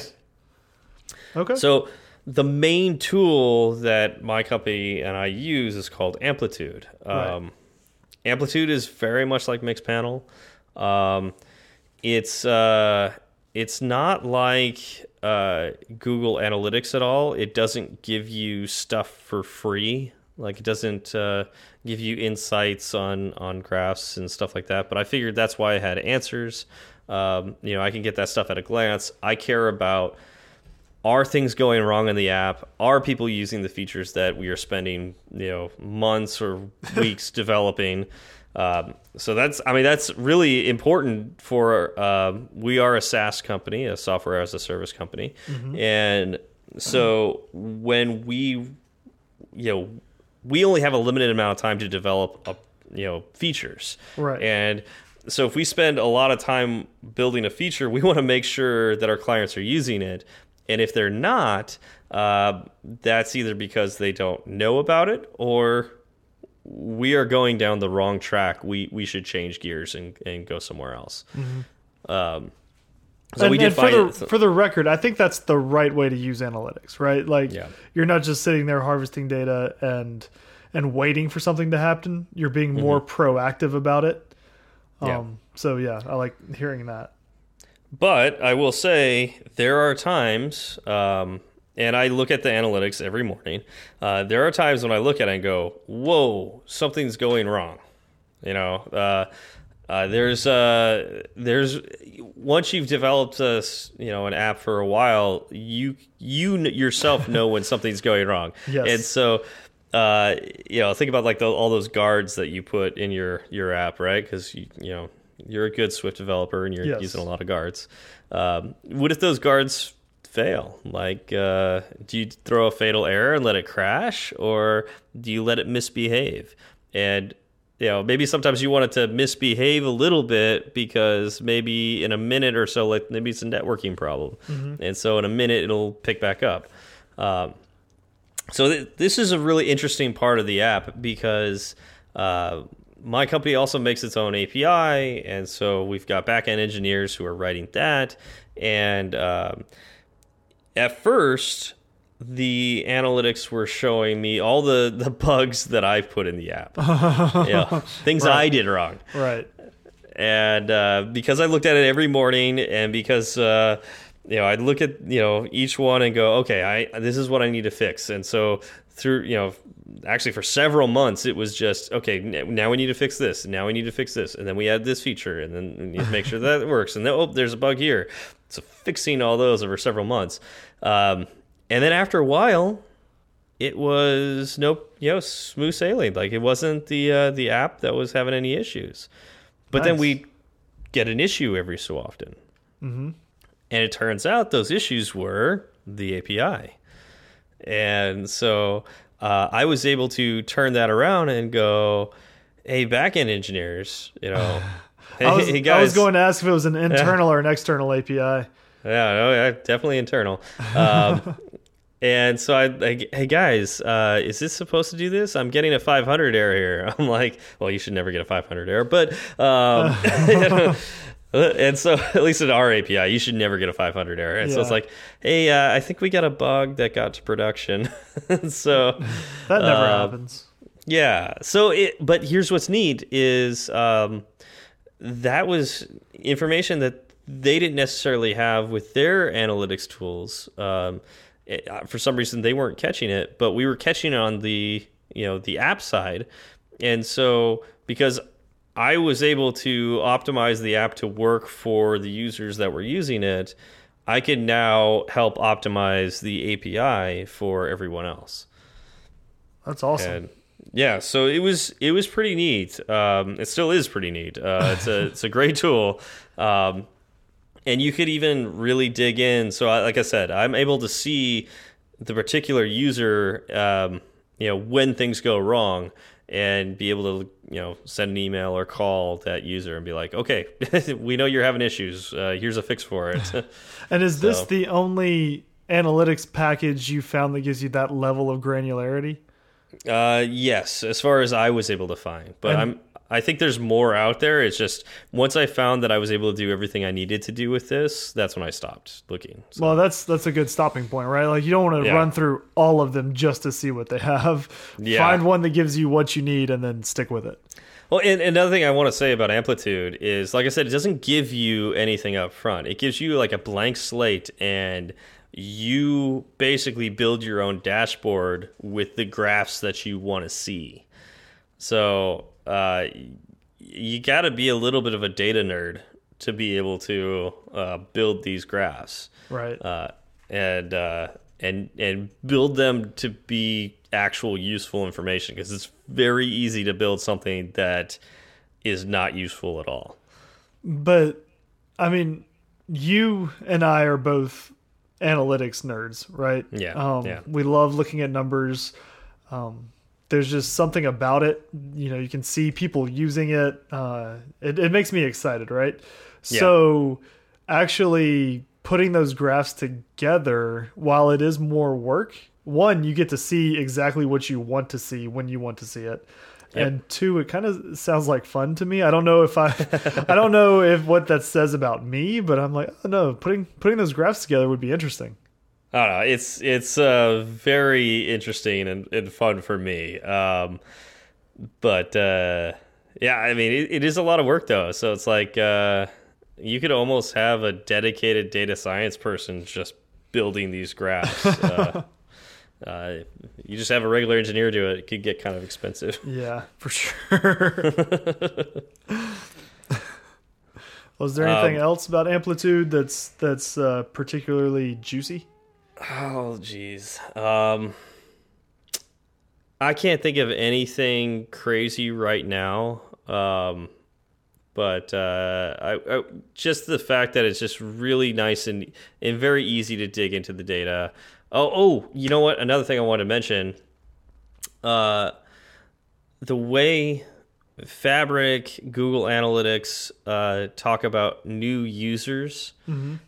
Okay. So the main tool that my company and I use is called Amplitude. Right. Um, Amplitude is very much like Mixpanel. Um, it's uh, it's not like uh, Google Analytics at all. It doesn't give you stuff for free Like it doesn't uh, give you insights on on graphs and stuff like that. But I figured that's why I had answers. Um, you know, I can get that stuff at a glance. I care about are things going wrong in the app? Are people using the features that we are spending, you know, months or *laughs* weeks developing? Um, so that's, I mean, that's really important for. Um, we are a SaaS company, a software as a service company, mm -hmm. and so when we, you know, we only have a limited amount of time to develop, a, you know, features, right? And so if we spend a lot of time building a feature, we *laughs* want to make sure that our clients are using it and if they're not, uh, that's either because they don't know about it or we are going down the wrong track. We we should change gears and, and go somewhere else. Mm -hmm. um, so and, we did for the, for the record, I think that's the right way to use analytics, right? Like yeah. you're not just sitting there harvesting data and and waiting for something to happen. You're being mm-hmm. more mm -hmm. proactive about it. Um, yeah. So yeah, I like hearing that. But I will say there are times, um, and I look at the analytics every morning. Uh, there are times when I look at it and go, "Whoa, something's going wrong." You know, uh, uh, there's uh, there's once you've developed a you know an app for a while, you you yourself know when *laughs* something's going wrong. Yes. And so uh, you know, think about like the, all those guards that you put in your your app, right? Because you you know you're a good Swift developer and you're yes. using a lot of guards. Um, what if those guards fail? Like, uh, do you throw a fatal error and let it crash, or do you let it misbehave? And you know, maybe sometimes you want it to misbehave a little bit because maybe in a minute or so, like maybe it's a networking problem, mm -hmm. and so in a minute it'll pick back up. Um, so th this is a really interesting part of the app because uh, my company also makes its own API, and so we've got backend engineers who are writing that. And um, at first, the analytics were showing me all the the *laughs* bugs that I've put in the app, *laughs* know, things right. I did wrong. Right. And uh, because I looked at it every morning, and because uh, you know, I'd look at you know each one and go, okay, I this is what I need to fix. And so through you know actually for several months it was just okay now we need to fix this now we need to fix this and then we add this feature and then we need to make sure that works and then oh there's a bug here so fixing all those over several months. Um, and then after a while it was no you know smooth sailing. Like it wasn't the uh, the app that was having any issues. But nice. then we get an issue every so often. Mm -hmm. and it turns out those issues were the api and so uh, I was able to turn that around and go, hey, backend engineers, you know, *laughs* I, was, hey. I was going to ask if it was an internal yeah. or an external API. Yeah, no, yeah, definitely internal. Um, *laughs* and so I, I hey guys, uh, is this supposed to do this? I'm getting a 500 error here. *laughs* I'm like, well, you should never get a 500 error, but um, you *laughs* know, and so, at least in our API, you should never get a 500 error. And yeah. so it's like, hey, uh, I think we got a bug that got to production. so that never uh, happens. Yeah. So it, but here's what's neat is um, that was information that they didn't necessarily have with their analytics tools. Um, it, uh, for some reason, they weren't catching it, but we were catching it on the you know the app side, and so because I was able to optimize the app to work for the users that were using it. I can now help optimize the API for everyone else. That's awesome. And yeah, so it was it was pretty neat. Um, it still is pretty neat. Uh, it's a it's a *laughs* great tool, um, and you could even really dig in. So, I, like I said, I'm able to see the particular user, um, you know, when things go wrong, and be able to you know send an email or call that user and be like okay *laughs* we know you're having issues uh, here's a fix for it *laughs* and is so. this the only analytics package you found that gives you that level of granularity uh, yes as far as i was able to find but and, i'm I think there's more out there. It's just once I found that I was able to do everything I needed to do with this, that's when I stopped looking. So. Well, that's that's a good stopping point, right? Like you don't want to yeah. run through all of them just to see what they have. Yeah. Find one that gives you what you need and then stick with it. Well, and another thing I want to say about Amplitude is, like I said, it doesn't give you anything up front. It gives you like a blank slate and you basically build your own dashboard with the graphs that you want to see. So uh, you got to be a little bit of a data nerd to be able to uh, build these graphs, Right. uh, and uh, and and build them to be actual useful information because it's very easy to build something that is not useful at all. But I mean, you and I are both analytics nerds, right? Yeah, Um, yeah. We love looking at numbers. Um, there's just something about it. You know, you can see people using it. Uh, it, it makes me excited, right? Yeah. So actually putting those graphs together, while it is more work, one, you get to see exactly what you want to see when you want to see it. Yep. And two, it kind of sounds like fun to me. I don't know if I, I don't know *laughs* if what that says about me, but I'm like, oh no, putting putting those graphs together would be interesting. I don't know. It's it's uh, very interesting and, and fun for me. Um, but uh, yeah, I mean, it, it is a lot of work though. So it's like uh, you could almost have a dedicated data science person just building these graphs. *laughs* uh, you just have a regular engineer do it. It could get kind of expensive. *laughs* Yeah, for sure. *laughs* Was there anything Um, else about amplitude that's that's uh, particularly juicy? Oh, jeez. Um, I can't think of anything crazy right now. Um, but uh, I, I, just the fact that it's just really nice and and very easy to dig into the data. Oh, oh, you know what? Another thing I want to mention. Uh, the way Fabric, Google Analytics uh, talk about new users.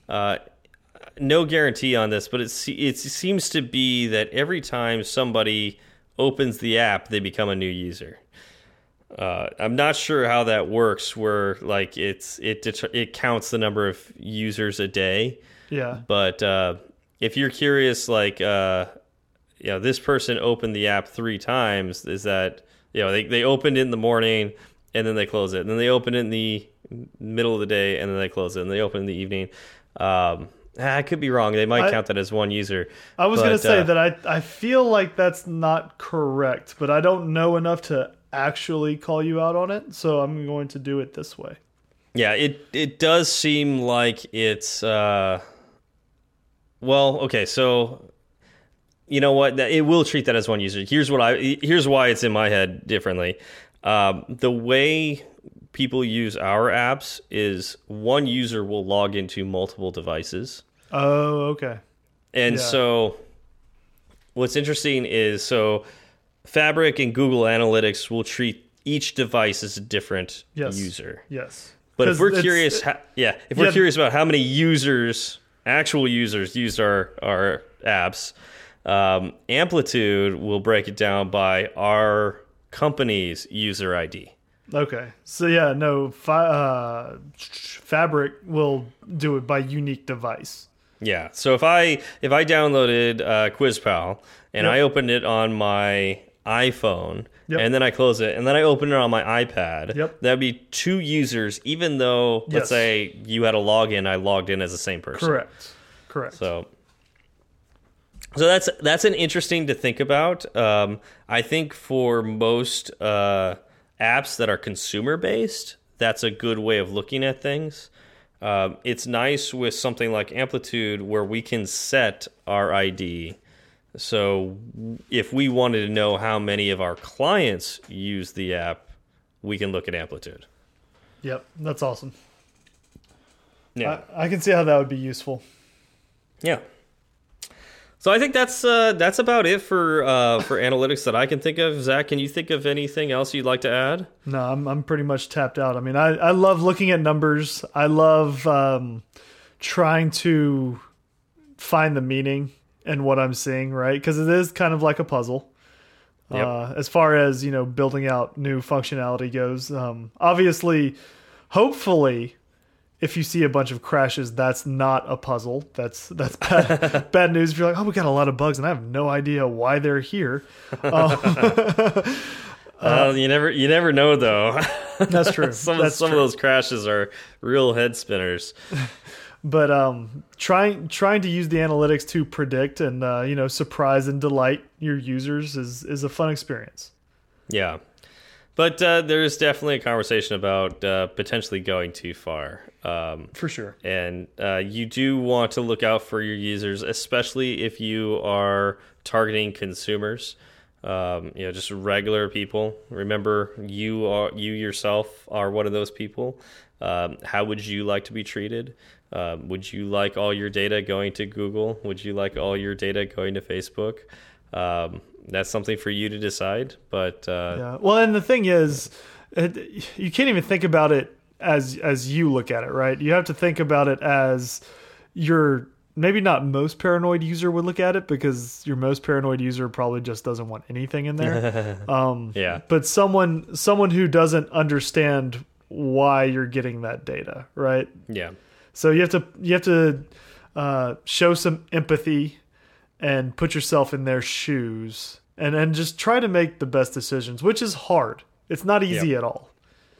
Uh, no guarantee on this, but it se- it seems to be that every time somebody opens the app, they become a new user. Uh, I'm not sure how that works. Where like it's it it counts the number of users a day, Yeah, but uh, if you're curious, like uh, you know, this person opened the app three times. Is that you know they they opened it in the morning and then they close it, and then they open it in the middle of the day and then they close it, and they open in the evening. Um, I could be wrong. They might I- count that as one user. I was going to say uh, that I I feel like that's not correct, but I don't know enough to actually call you out on it, so I'm going to do it this way. Yeah, it it does seem like it's uh well, okay, so you know what? It will treat that as one user. Here's what I here's why it's in my head differently. Um, the way people use our apps is one user will log into multiple devices. Oh, okay. And Yeah. so what's interesting is so Fabric and Google Analytics will treat each device as a different Yes. user. Yes. But if we're curious, ha yeah, if we're curious about how many users, actual users, used our our apps, um, Amplitude will break it down by our company's user ID. Okay. So yeah, no, fi uh, Fabric will do it by unique device. Yeah. So if I if I downloaded uh, QuizPal and Yep. I opened it on my iPhone Yep. and then I close it and then I open it on my iPad, Yep. that'd be two users. Even though let's Yes. say you had a login, I logged in as the same person. Correct. Correct. So, so that's that's an interesting to think about. Um, I think for most uh, apps that are consumer based, that's a good way of looking at things. Um, it's nice with something like Amplitude where we can set our ID. So if we wanted to know how many of our clients use the app, we can look at Amplitude. Yep, that's awesome. Yeah. I, I can see how that would be useful. Yeah. So I think that's uh, that's about it for uh, for analytics that I can think of. Zach, can you think of anything else you'd like to add? No, I'm I'm pretty much tapped out. I mean, I I love looking at numbers. I love um, trying to find the meaning in what I'm seeing, right? Because it is kind of like a puzzle. Yep. Uh, as far as you know, building out new functionality goes, um, obviously, hopefully, if you see a bunch of crashes, that's not a puzzle. That's that's *laughs* bad, *laughs* bad news. If you're like, oh, we got a lot of bugs, and I have no idea why they're here. *laughs* Uh, you never you never know though. That's true. some that's some true. of those crashes are real head spinners. But um, trying trying to use the analytics to predict and uh, you know surprise and delight your users is is a fun experience. Yeah, but uh, there's definitely a conversation about uh, potentially going too far. Um, For sure. and uh, you do want to look out for your users, especially if you are targeting consumers. Um, you know, just regular people. Remember, you are you yourself are one of those people. Um, how would you like to be treated? Um, would you like all your data going to Google? Would you like all your data going to Facebook? Um, that's something for you to decide. But uh, Yeah. Well, and the thing is, it, you can't even think about it as as you look at it, right? You have to think about it as your maybe not most paranoid user would look at it because your most paranoid user probably just doesn't want anything in there. *laughs* um, yeah, but someone someone who doesn't understand why you're getting that data, right? yeah, So you have to you have to uh, show some empathy and put yourself in their shoes and and just try to make the best decisions, which is hard. It's not easy Yep. at all.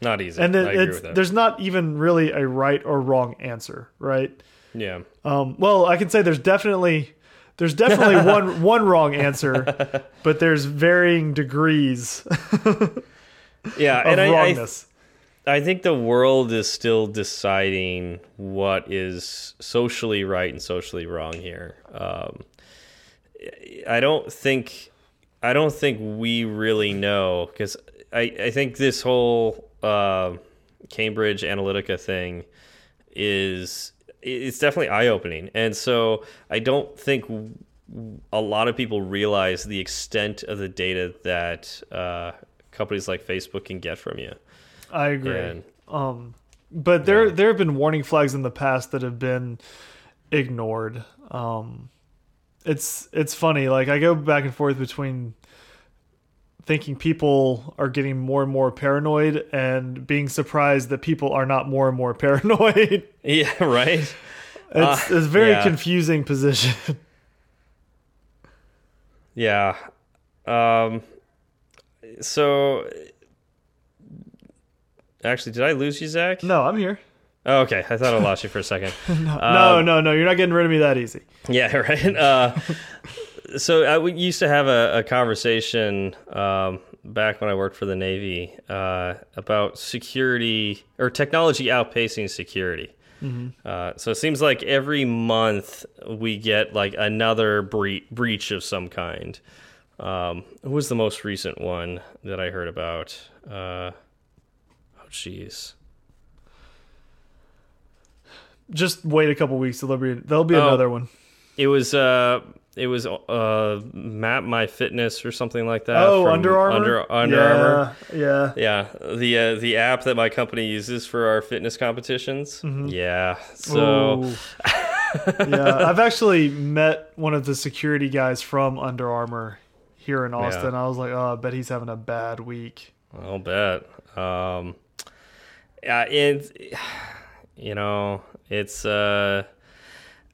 not easy. And I agree it's with that. there's not even really a right or wrong answer, right? yeah, Um, well, I can say there's definitely there's definitely *laughs* one one wrong answer, but there's varying degrees yeah, *laughs* of and I, I. I think the world is still deciding what is socially right and socially wrong here. Um, I don't think I don't think we really know because I, I think this whole uh, Cambridge Analytica thing is it's definitely eye opening, and so I don't think a lot of people realize the extent of the data that uh, companies like Facebook can get from you. I agree. And Um, but there there have been warning flags in the past that have been ignored. Um, it's it's funny. Like I go back and forth between thinking people are getting more and more paranoid and being surprised that people are not more and more *laughs* paranoid. Yeah, right. It's, Uh, it's a very yeah. confusing position. *laughs* Yeah. Um so actually did I lose you, Zach? no, I'm here. Oh, okay. I thought I lost you for a second. *laughs* No, Um, no, no. You're not getting rid of me that easy. Yeah, *laughs* right. Uh so I we used to have a, a conversation um back when I worked for the Navy uh about security or technology outpacing security. Uh, so it seems like every month we get like another bre breach of some kind. Um, what was the most recent one that I heard about? Uh, jeez. Just wait a couple weeks. There'll be there'll be Oh. another one. It was uh, it was uh, Map My Fitness or something like that. Oh, Under Armour. Under, Under yeah, Armour. Yeah. Yeah, the uh, the app that my company uses for our fitness competitions. Yeah, so *laughs* yeah, I've actually met one of the security guys from Under Armour here in Austin. I was like, oh, I bet he's having a bad week. I'll bet. Um, yeah, it's you know, it's uh,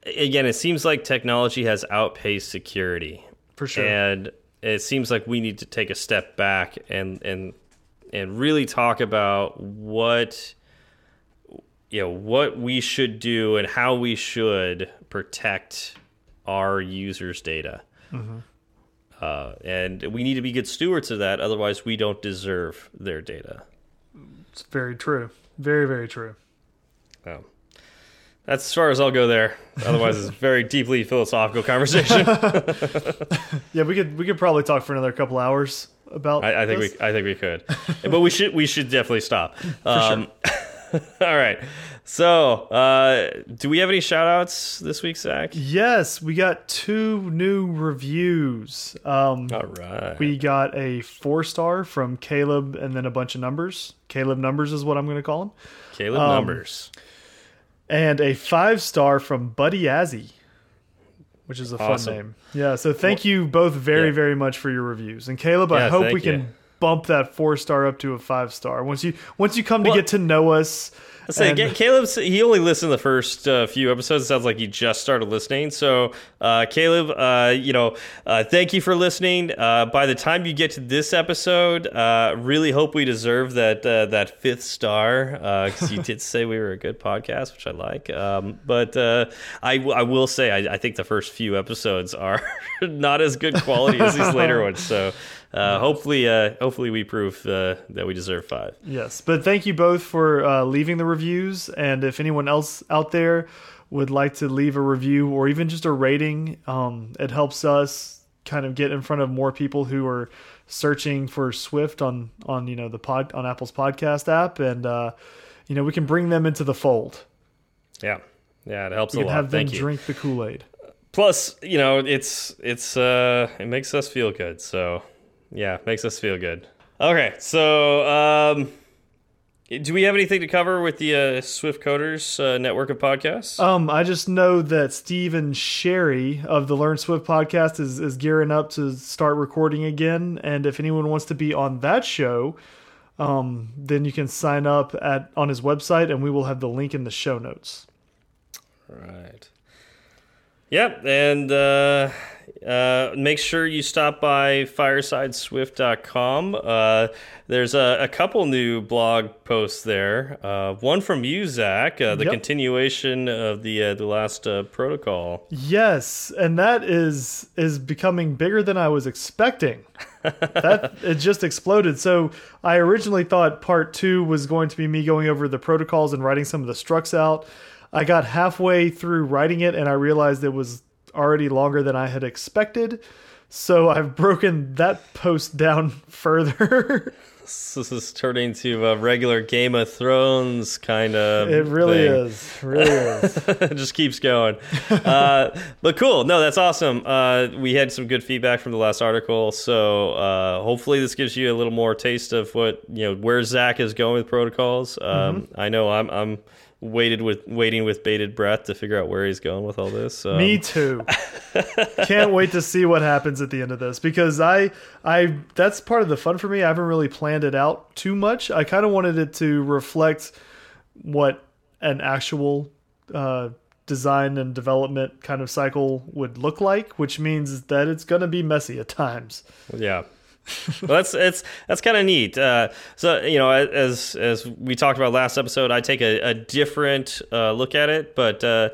again, it seems like technology has outpaced security, For sure. and it seems like we need to take a step back and and and really talk about what you know what we should do and how we should protect our users' data. Uh, and we need to be good stewards of that. Otherwise, we don't deserve their data. It's very true. Very, very true. That's as far as I'll go there. Otherwise, it's a very deeply philosophical conversation. *laughs* Yeah, we could we could probably talk for another couple hours about. I, I think this. we, I think we could, but we should, we should definitely stop. *laughs* Um, *laughs* all right. So, uh, do we have any shout outs this week, Zach? Yes, we got two new reviews. Um, All right. we got a four star from Caleb, and then a bunch of numbers. Caleb numbers is what I'm going to call him, Caleb um, numbers. and a five star from Buddy Azzy, which is a fun name. Yeah, so thank you both very yeah. very much for your reviews. And Caleb, I hope we can bump that four star up to a five star once you once you come to Well- get to know us. I say, and- Caleb, he only listened to the first uh, few episodes. It sounds like he just started listening. So, uh, Caleb, uh, you know, uh, thank you for listening. Uh, by the time you get to this episode, uh, really hope we deserve that uh, that fifth star because you did *laughs* say we were a good podcast, which I like. Um, but uh, I, I will say, I, I think the first few episodes are *laughs* not as good quality as these later *laughs* ones. So. Uh, hopefully, uh, hopefully, we prove uh, that we deserve five. Yes, but thank you both for uh, leaving the reviews. And if anyone else out there would like to leave a review or even just a rating, um, it helps us kind of get in front of more people who are searching for Swift on on you know the pod on Apple's podcast app, and uh, you know we can bring them into the fold. Yeah, yeah, it helps We a can lot. have them Thank you. drink the Kool Aid. Plus, you know, it's it's uh it makes us feel good. So, yeah, makes us feel good. Okay, so um do we have anything to cover with the uh, Swift Coders uh, network of podcasts? Um, I just know that Steve and Sherry of the Learn Swift podcast is, is gearing up to start recording again. And if anyone wants to be on that show, um, then you can sign up at on his website, and we will have the link in the show notes. Right. Yep, and uh, uh, make sure you stop by firesideswift.com. Uh, there's a, a couple new blog posts there. Uh, one from you, Zach, uh, the Yep. continuation of the uh, the last uh, protocol. Yes, and that is is becoming bigger than I was expecting. *laughs* that it just exploded. So I originally thought part two was going to be me going over the protocols and writing some of the structs out. I got halfway through writing it and I realized it was already longer than I had expected. So I've broken that post down *laughs* further. This is turning to a regular Game of Thrones kind of. it really thing. is. It really is. *laughs* it just keeps going. *laughs* Uh, but cool. No, that's awesome. Uh, we had some good feedback from the last article, so uh, hopefully this gives you a little more taste of what you know where Zach is going with protocols. Um, I know I'm I'm waited with waiting with bated breath to figure out where he's going with all this. Um, Me too. Can't wait to see what happens at the end of this because I I that's part of the fun for me. I haven't really planned it out too much. I kind of wanted it to reflect what an actual uh, design and development kind of cycle would look like, which means that it's going to be messy at times. Yeah. *laughs* well, that's it's that's kind of neat. Uh, so you know, as as we talked about last episode, I take a, a different uh, look at it, but uh,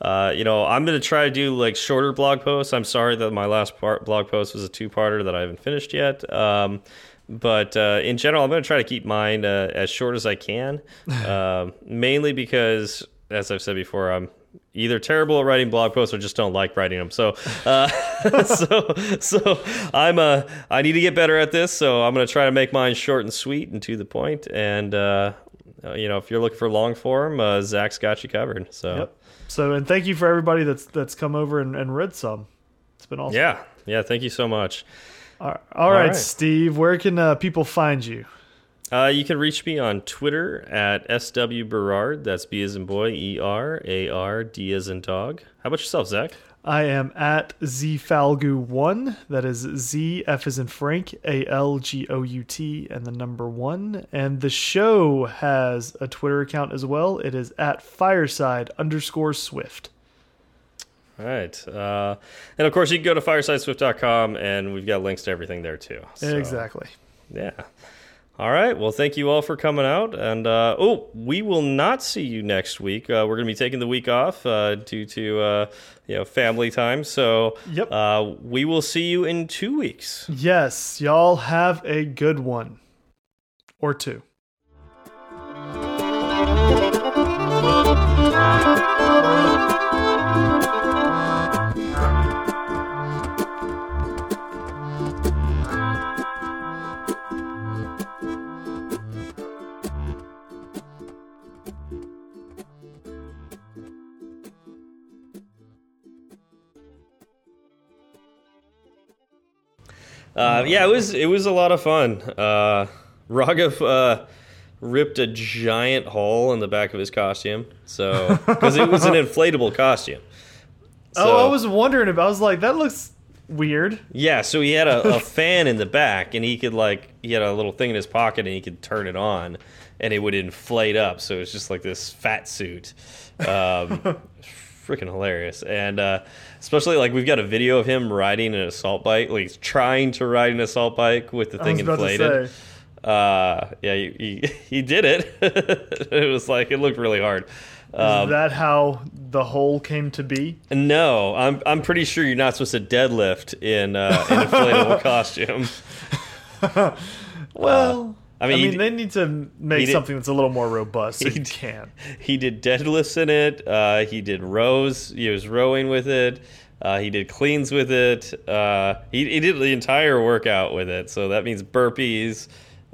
uh, you know, I'm going to try to do like shorter blog posts. I'm sorry that my last part blog post was a two parter that I haven't finished yet. Um, but uh, in general, I'm going to try to keep mine uh, as short as I can, um, *laughs* mainly because, as I've said before, I'm either terrible at writing blog posts or just don't like writing them. So, uh, *laughs* so, so I'm uh, I need to get better at this. So I'm going to try to make mine short and sweet and to the point. And uh, uh, you know, if you're looking for long form, uh, Zach's got you covered. So, Yep. So and thank you for everybody that's that's come over and, and read some. It's been awesome. yeah, yeah. Thank you so much. All right, All right, right. Steve. Where can uh, people find you? Uh, you can reach me on Twitter at SW Berard. That's B as in boy, E R A R D as in dog. How about yourself, Zach? I am at zfalgout1. That is Z F as in Frank A L G O U T and the number one. And the show has a Twitter account as well. It is at fireside underscore swift. All right. Uh, and of course, you can go to firesideswift.com and we've got links to everything there too. So, Exactly. Yeah. All right. Well, thank you all for coming out. And uh, oh, we will not see you next week. Uh, we're going to be taking the week off uh, due to uh, you know family time. So Yep. uh, we will see you in two weeks. Yes, y'all have a good one or two. Uh, yeah, it was it was a lot of fun. Uh, Raghav uh, ripped a giant hole in the back of his costume, so *laughs* because it was an inflatable costume. oh, I was wondering about. I was like, that looks weird. Yeah, so he had a, a *laughs* fan in the back, and he could like he had a little thing in his pocket, and he could turn it on, and it would inflate up. So it's just like this fat suit, um, *laughs* freaking hilarious. And uh, especially like we've got a video of him riding an assault bike, like he's trying to ride an assault bike with the thing inflated. Uh, yeah, he, he *laughs* he did it. *laughs* it was like it looked really hard. Um, Is that how the whole came to be? No, I'm I'm pretty sure you're not supposed to deadlift in uh, an inflatable *laughs* costume. Well, I mean, he- they need to make did- something that's a little more robust. *laughs* He d- can. He did deadlifts in it. Uh, he did rows. He was rowing with it. Uh, he did cleans with it. Uh, he, he did the entire workout with it. So that means burpees,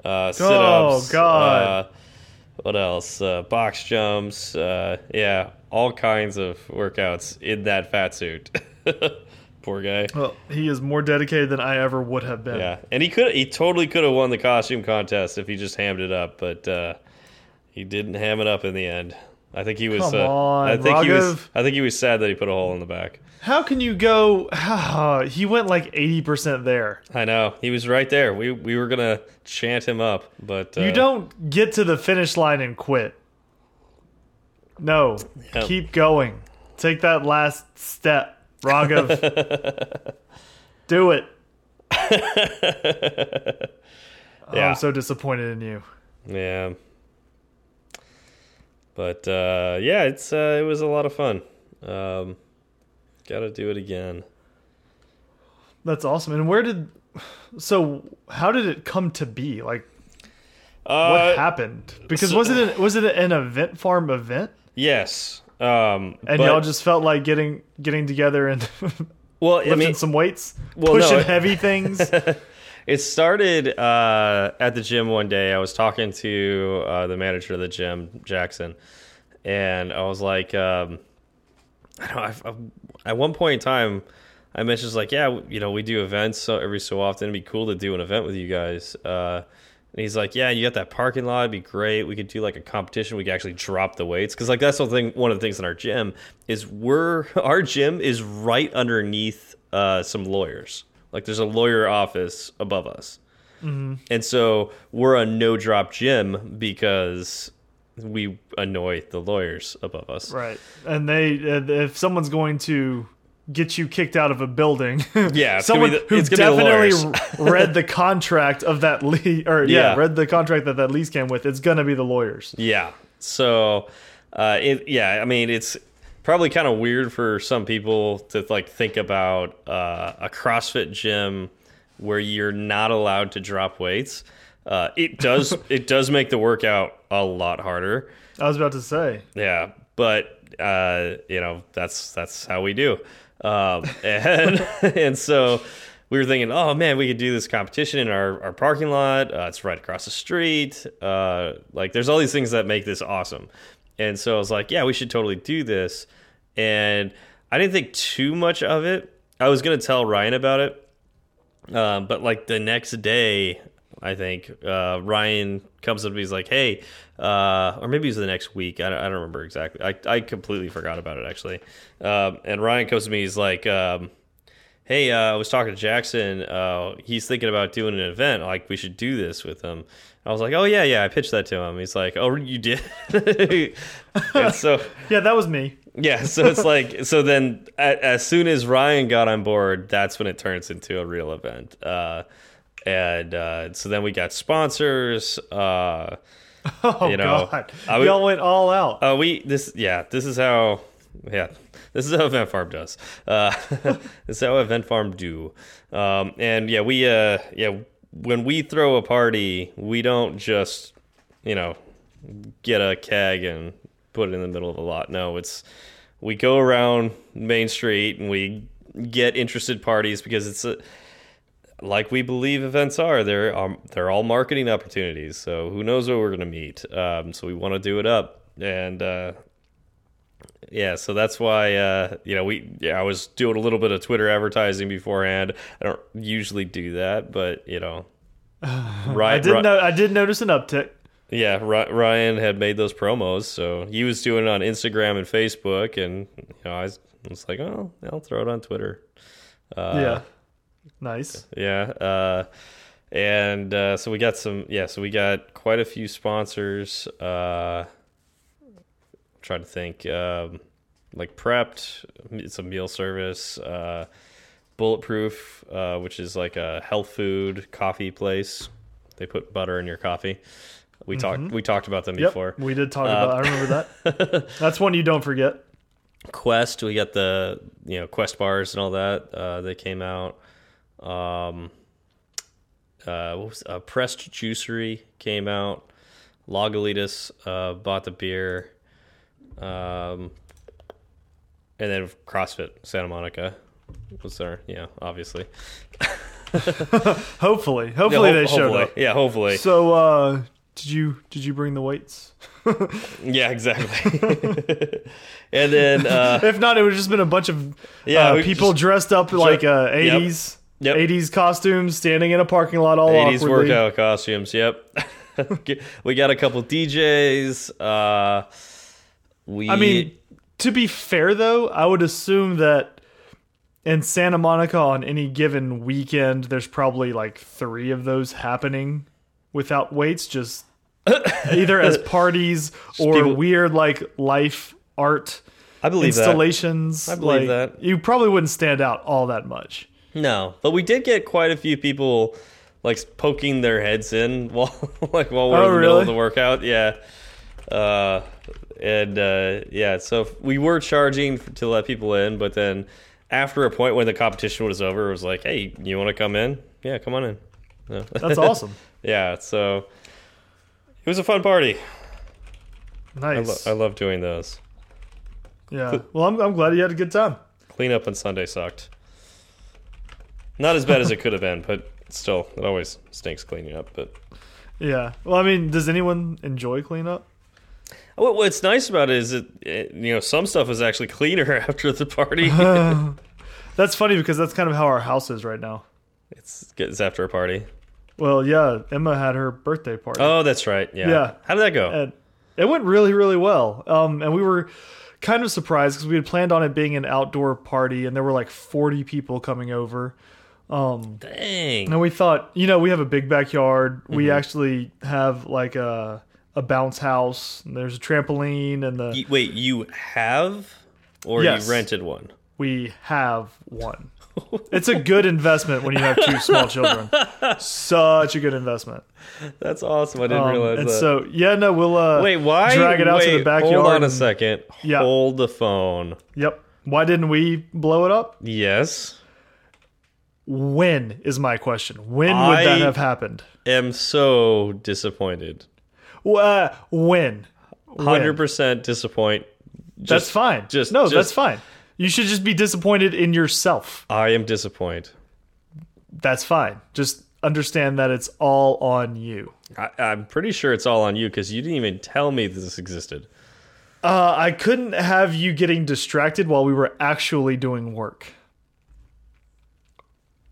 uh, sit ups. Oh, God. Uh, what else? Uh, box jumps. Uh, yeah, all kinds of workouts in that fat suit. *laughs* Poor guy. Well, he is more dedicated than I ever would have been. Yeah, and he could he totally could have won the costume contest if he just hammed it up, but uh, he didn't ham it up in the end. I think he was. Come uh, on, I think he was. I think he was sad that he put a hole in the back. How can you go? *sighs* he went like eighty percent there. I know he was right there. We we were gonna chant him up, but uh, You don't get to the finish line and quit. No, keep going. Take that last step, Raghav. *laughs* Do it. *laughs* Oh, Yeah. I'm so disappointed in you. Yeah. But uh, yeah, it's uh, it was a lot of fun. Um, Got to do it again. That's awesome. And where did? So how did it come to be? Like what Uh, happened? Because so- was it an, was it an event farm event? yes. Um, And y'all just felt like getting getting together and *laughs* well, I lifting mean, some weights, well, no, pushing it- heavy *laughs* things. It started uh, at the gym one day. I was talking to uh, the manager of the gym, Jackson, and I was like, um, I don't know, I've, I've- at one point in time, I mentioned like, yeah, you know, we do events so every so often. It'd be cool to do an event with you guys. Uh, and he's like, yeah, you got that parking lot. It'd be great. We could do like a competition. We could actually drop the weights because like that's the thing. One of the things in our gym is we're *laughs* our gym is right underneath uh, some lawyers. Like there's a lawyer office above us. And so we're a no drop gym because we annoy the lawyers above us. right. And they if someone's going to get you kicked out of a building, *laughs* Yeah, someone the- who it's gonna be the definitely read the *laughs* contract of that lease or yeah, Yeah. read the contract that that lease came with, it's going to be the lawyers. Yeah. So, uh, it, yeah, I mean, it's probably kind of weird for some people to like think about uh, a CrossFit gym where you're not allowed to drop weights. Uh, it does *laughs* it does make the workout a lot harder. I was about to say. Yeah, but uh, you know that's that's how we do, um, and *laughs* and so we were thinking, oh man, we could do this competition in our our parking lot. Uh, it's right across the street. Uh, like, there's all these things that make this awesome, and so I was like, yeah, we should totally do this. And I didn't think too much of it. I was gonna tell Ryan about it, um, but like the next day, I think uh, Ryan comes up to me. He's like, "Hey," uh, or maybe it was the next week. I don't, I don't remember exactly. I, I completely forgot about it actually. Um, and Ryan comes to me. He's like, um, "Hey, uh, I was talking to Jackson. Uh, he's thinking about doing an event. Like, we should do this with him." I was like, "Oh yeah, yeah." I pitched that to him. He's like, "Oh, you did?" *laughs* so *laughs* Yeah, that was me. yeah, so it's like so then as soon as Ryan got on board, that's when it turns into a real event. Uh, and uh, so then we got sponsors. Uh, *laughs* Oh You know, god. Would- Y'all went all out. uh, we this yeah this is how yeah this is how Event Farm does. Uh, *laughs* this is how Event Farm do. Um, and yeah we uh yeah when we throw a party, we don't just you know get a keg and put it in the middle of a lot. No, it's we go around Main Street and we get interested parties because it's a, like we believe events are. They're um, they're all marketing opportunities. So who knows where we're gonna meet? Um, so we want to do it up and. Uh, yeah, so that's why uh, you know we. Yeah, I was doing a little bit of Twitter advertising beforehand. I don't usually do that, but you know, right? I did know I did notice an uptick. Yeah, Ryan had made those promos, so he was doing it on Instagram and Facebook, and you know, I was, I was like, oh, I'll throw it on Twitter. Uh, yeah. Nice. Yeah. Uh, and uh, so we got some. Yeah. So we got quite a few sponsors. Uh, trying to think. Um, like prepped, it's a meal service. Uh, Bulletproof, uh, which is like a health food coffee place. They put butter in your coffee. We talked. We talked about them Yep. before. We did talk about. I remember that. *laughs* That's one you don't forget. Quest, we got the you know Quest bars and all that. Uh, they came out. Um, uh, what was uh, Pressed Juicery came out. Lagunitas uh, bought the beer. Um, and then CrossFit Santa Monica was there. Yeah, obviously. *laughs* Hopefully, hopefully Yeah, they ho- showed hopefully. up. Yeah, hopefully. So, uh, did you did you bring the weights? *laughs* Yeah, exactly. *laughs* and then uh, If not, it would have just been a bunch of Yeah, uh, people just- dressed up like uh, Yep. 80s costumes, standing in a parking lot all 80s awkwardly. workout costumes. Yep. *laughs* we got a couple DJs. Uh, we. I mean, to be fair though, I would assume that in Santa Monica on any given weekend, there's probably like three of those happening without weights, just *laughs* either as parties or people- weird like life art I believe that. installations. I believe like, that. You probably wouldn't stand out all that much. No, but we did get quite a few people like poking their heads in *laughs* while like while we're Oh, in the middle of the workout. Yeah. Uh, and uh, yeah, so we were charging to let people in, but then after a point when the competition was over, it was like, "Hey, you want to come in? Yeah, come on in." Yeah. That's *laughs* awesome. yeah, so it was a fun party. I, lo Nice. I love doing those. yeah. Well, I'm, I'm glad you had a good time. Cleanup on Sunday sucked. Not as bad as it could have been, but still, it always stinks cleaning up. But Yeah. Well, I mean, does anyone enjoy cleanup? what, what's nice about it is that it, you know some stuff is actually cleaner *laughs* after the party. *laughs* That's funny because that's kind of how our house is right now. it's it's after a party. Well, yeah, Emma had her birthday party. Oh, that's right. Yeah. Yeah. How did that go? and it went really really well um and we were kind of surprised because we had planned on it being an outdoor party and there were like 40 people coming over Dang. and we thought you know we have a big backyard we Mm-hmm. actually have like a a bounce house and there's a trampoline and the Y- Wait, you have or Yes. you rented one? we have one *laughs* it's a good investment when you have two small children such a good investment That's awesome. I didn't um, realize and that. so yeah no we'll uh Wait, why drag it out wait, to the backyard Hold on a and- second. Yeah. Hold the phone. yep why didn't we blow it up Yes. When is my question? When would I- that have happened? I am so disappointed. Uh, when? Hundred percent disappoint. That's fine. just- no, just- that's fine. You should just be disappointed in yourself. I am disappointed. That's fine. Just understand that it's all on you. I, I'm pretty sure it's all on you because you didn't even tell me this existed. Uh, I couldn't have you getting distracted while we were actually doing work.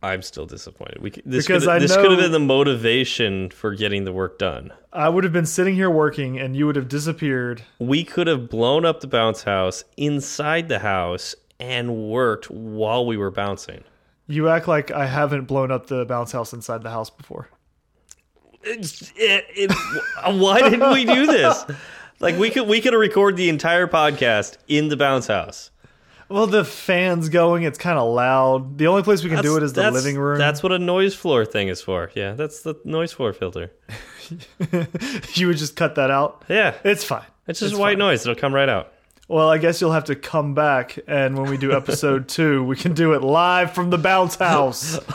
I'm still disappointed. We this Because could, I this could have been the motivation for getting the work done. I would have been sitting here working and you would have disappeared. We could have blown up the bounce house inside the house and worked while we were bouncing. You act like I haven't blown up the bounce house inside the house before. It's- it- it- why didn't we do this? *laughs* Like we could we could have recorded the entire podcast in the bounce house. Well, the fan's going. It's kind of loud. The only place we can do it is the living room. That's what a noise floor thing is for. Yeah, that's the noise floor filter. *laughs* you would just cut that out. Yeah, It's fine. it's just it's white fine. noise. It'll come right out. Well, I guess you'll have to come back, and when we do episode *laughs* two, we can do it live from the bounce house. *laughs*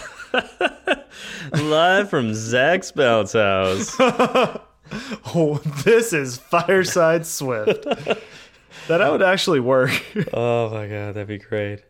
Live from Zach's bounce house. Oh, this is Fireside Swift. That would actually work. Oh my god, that'd be great.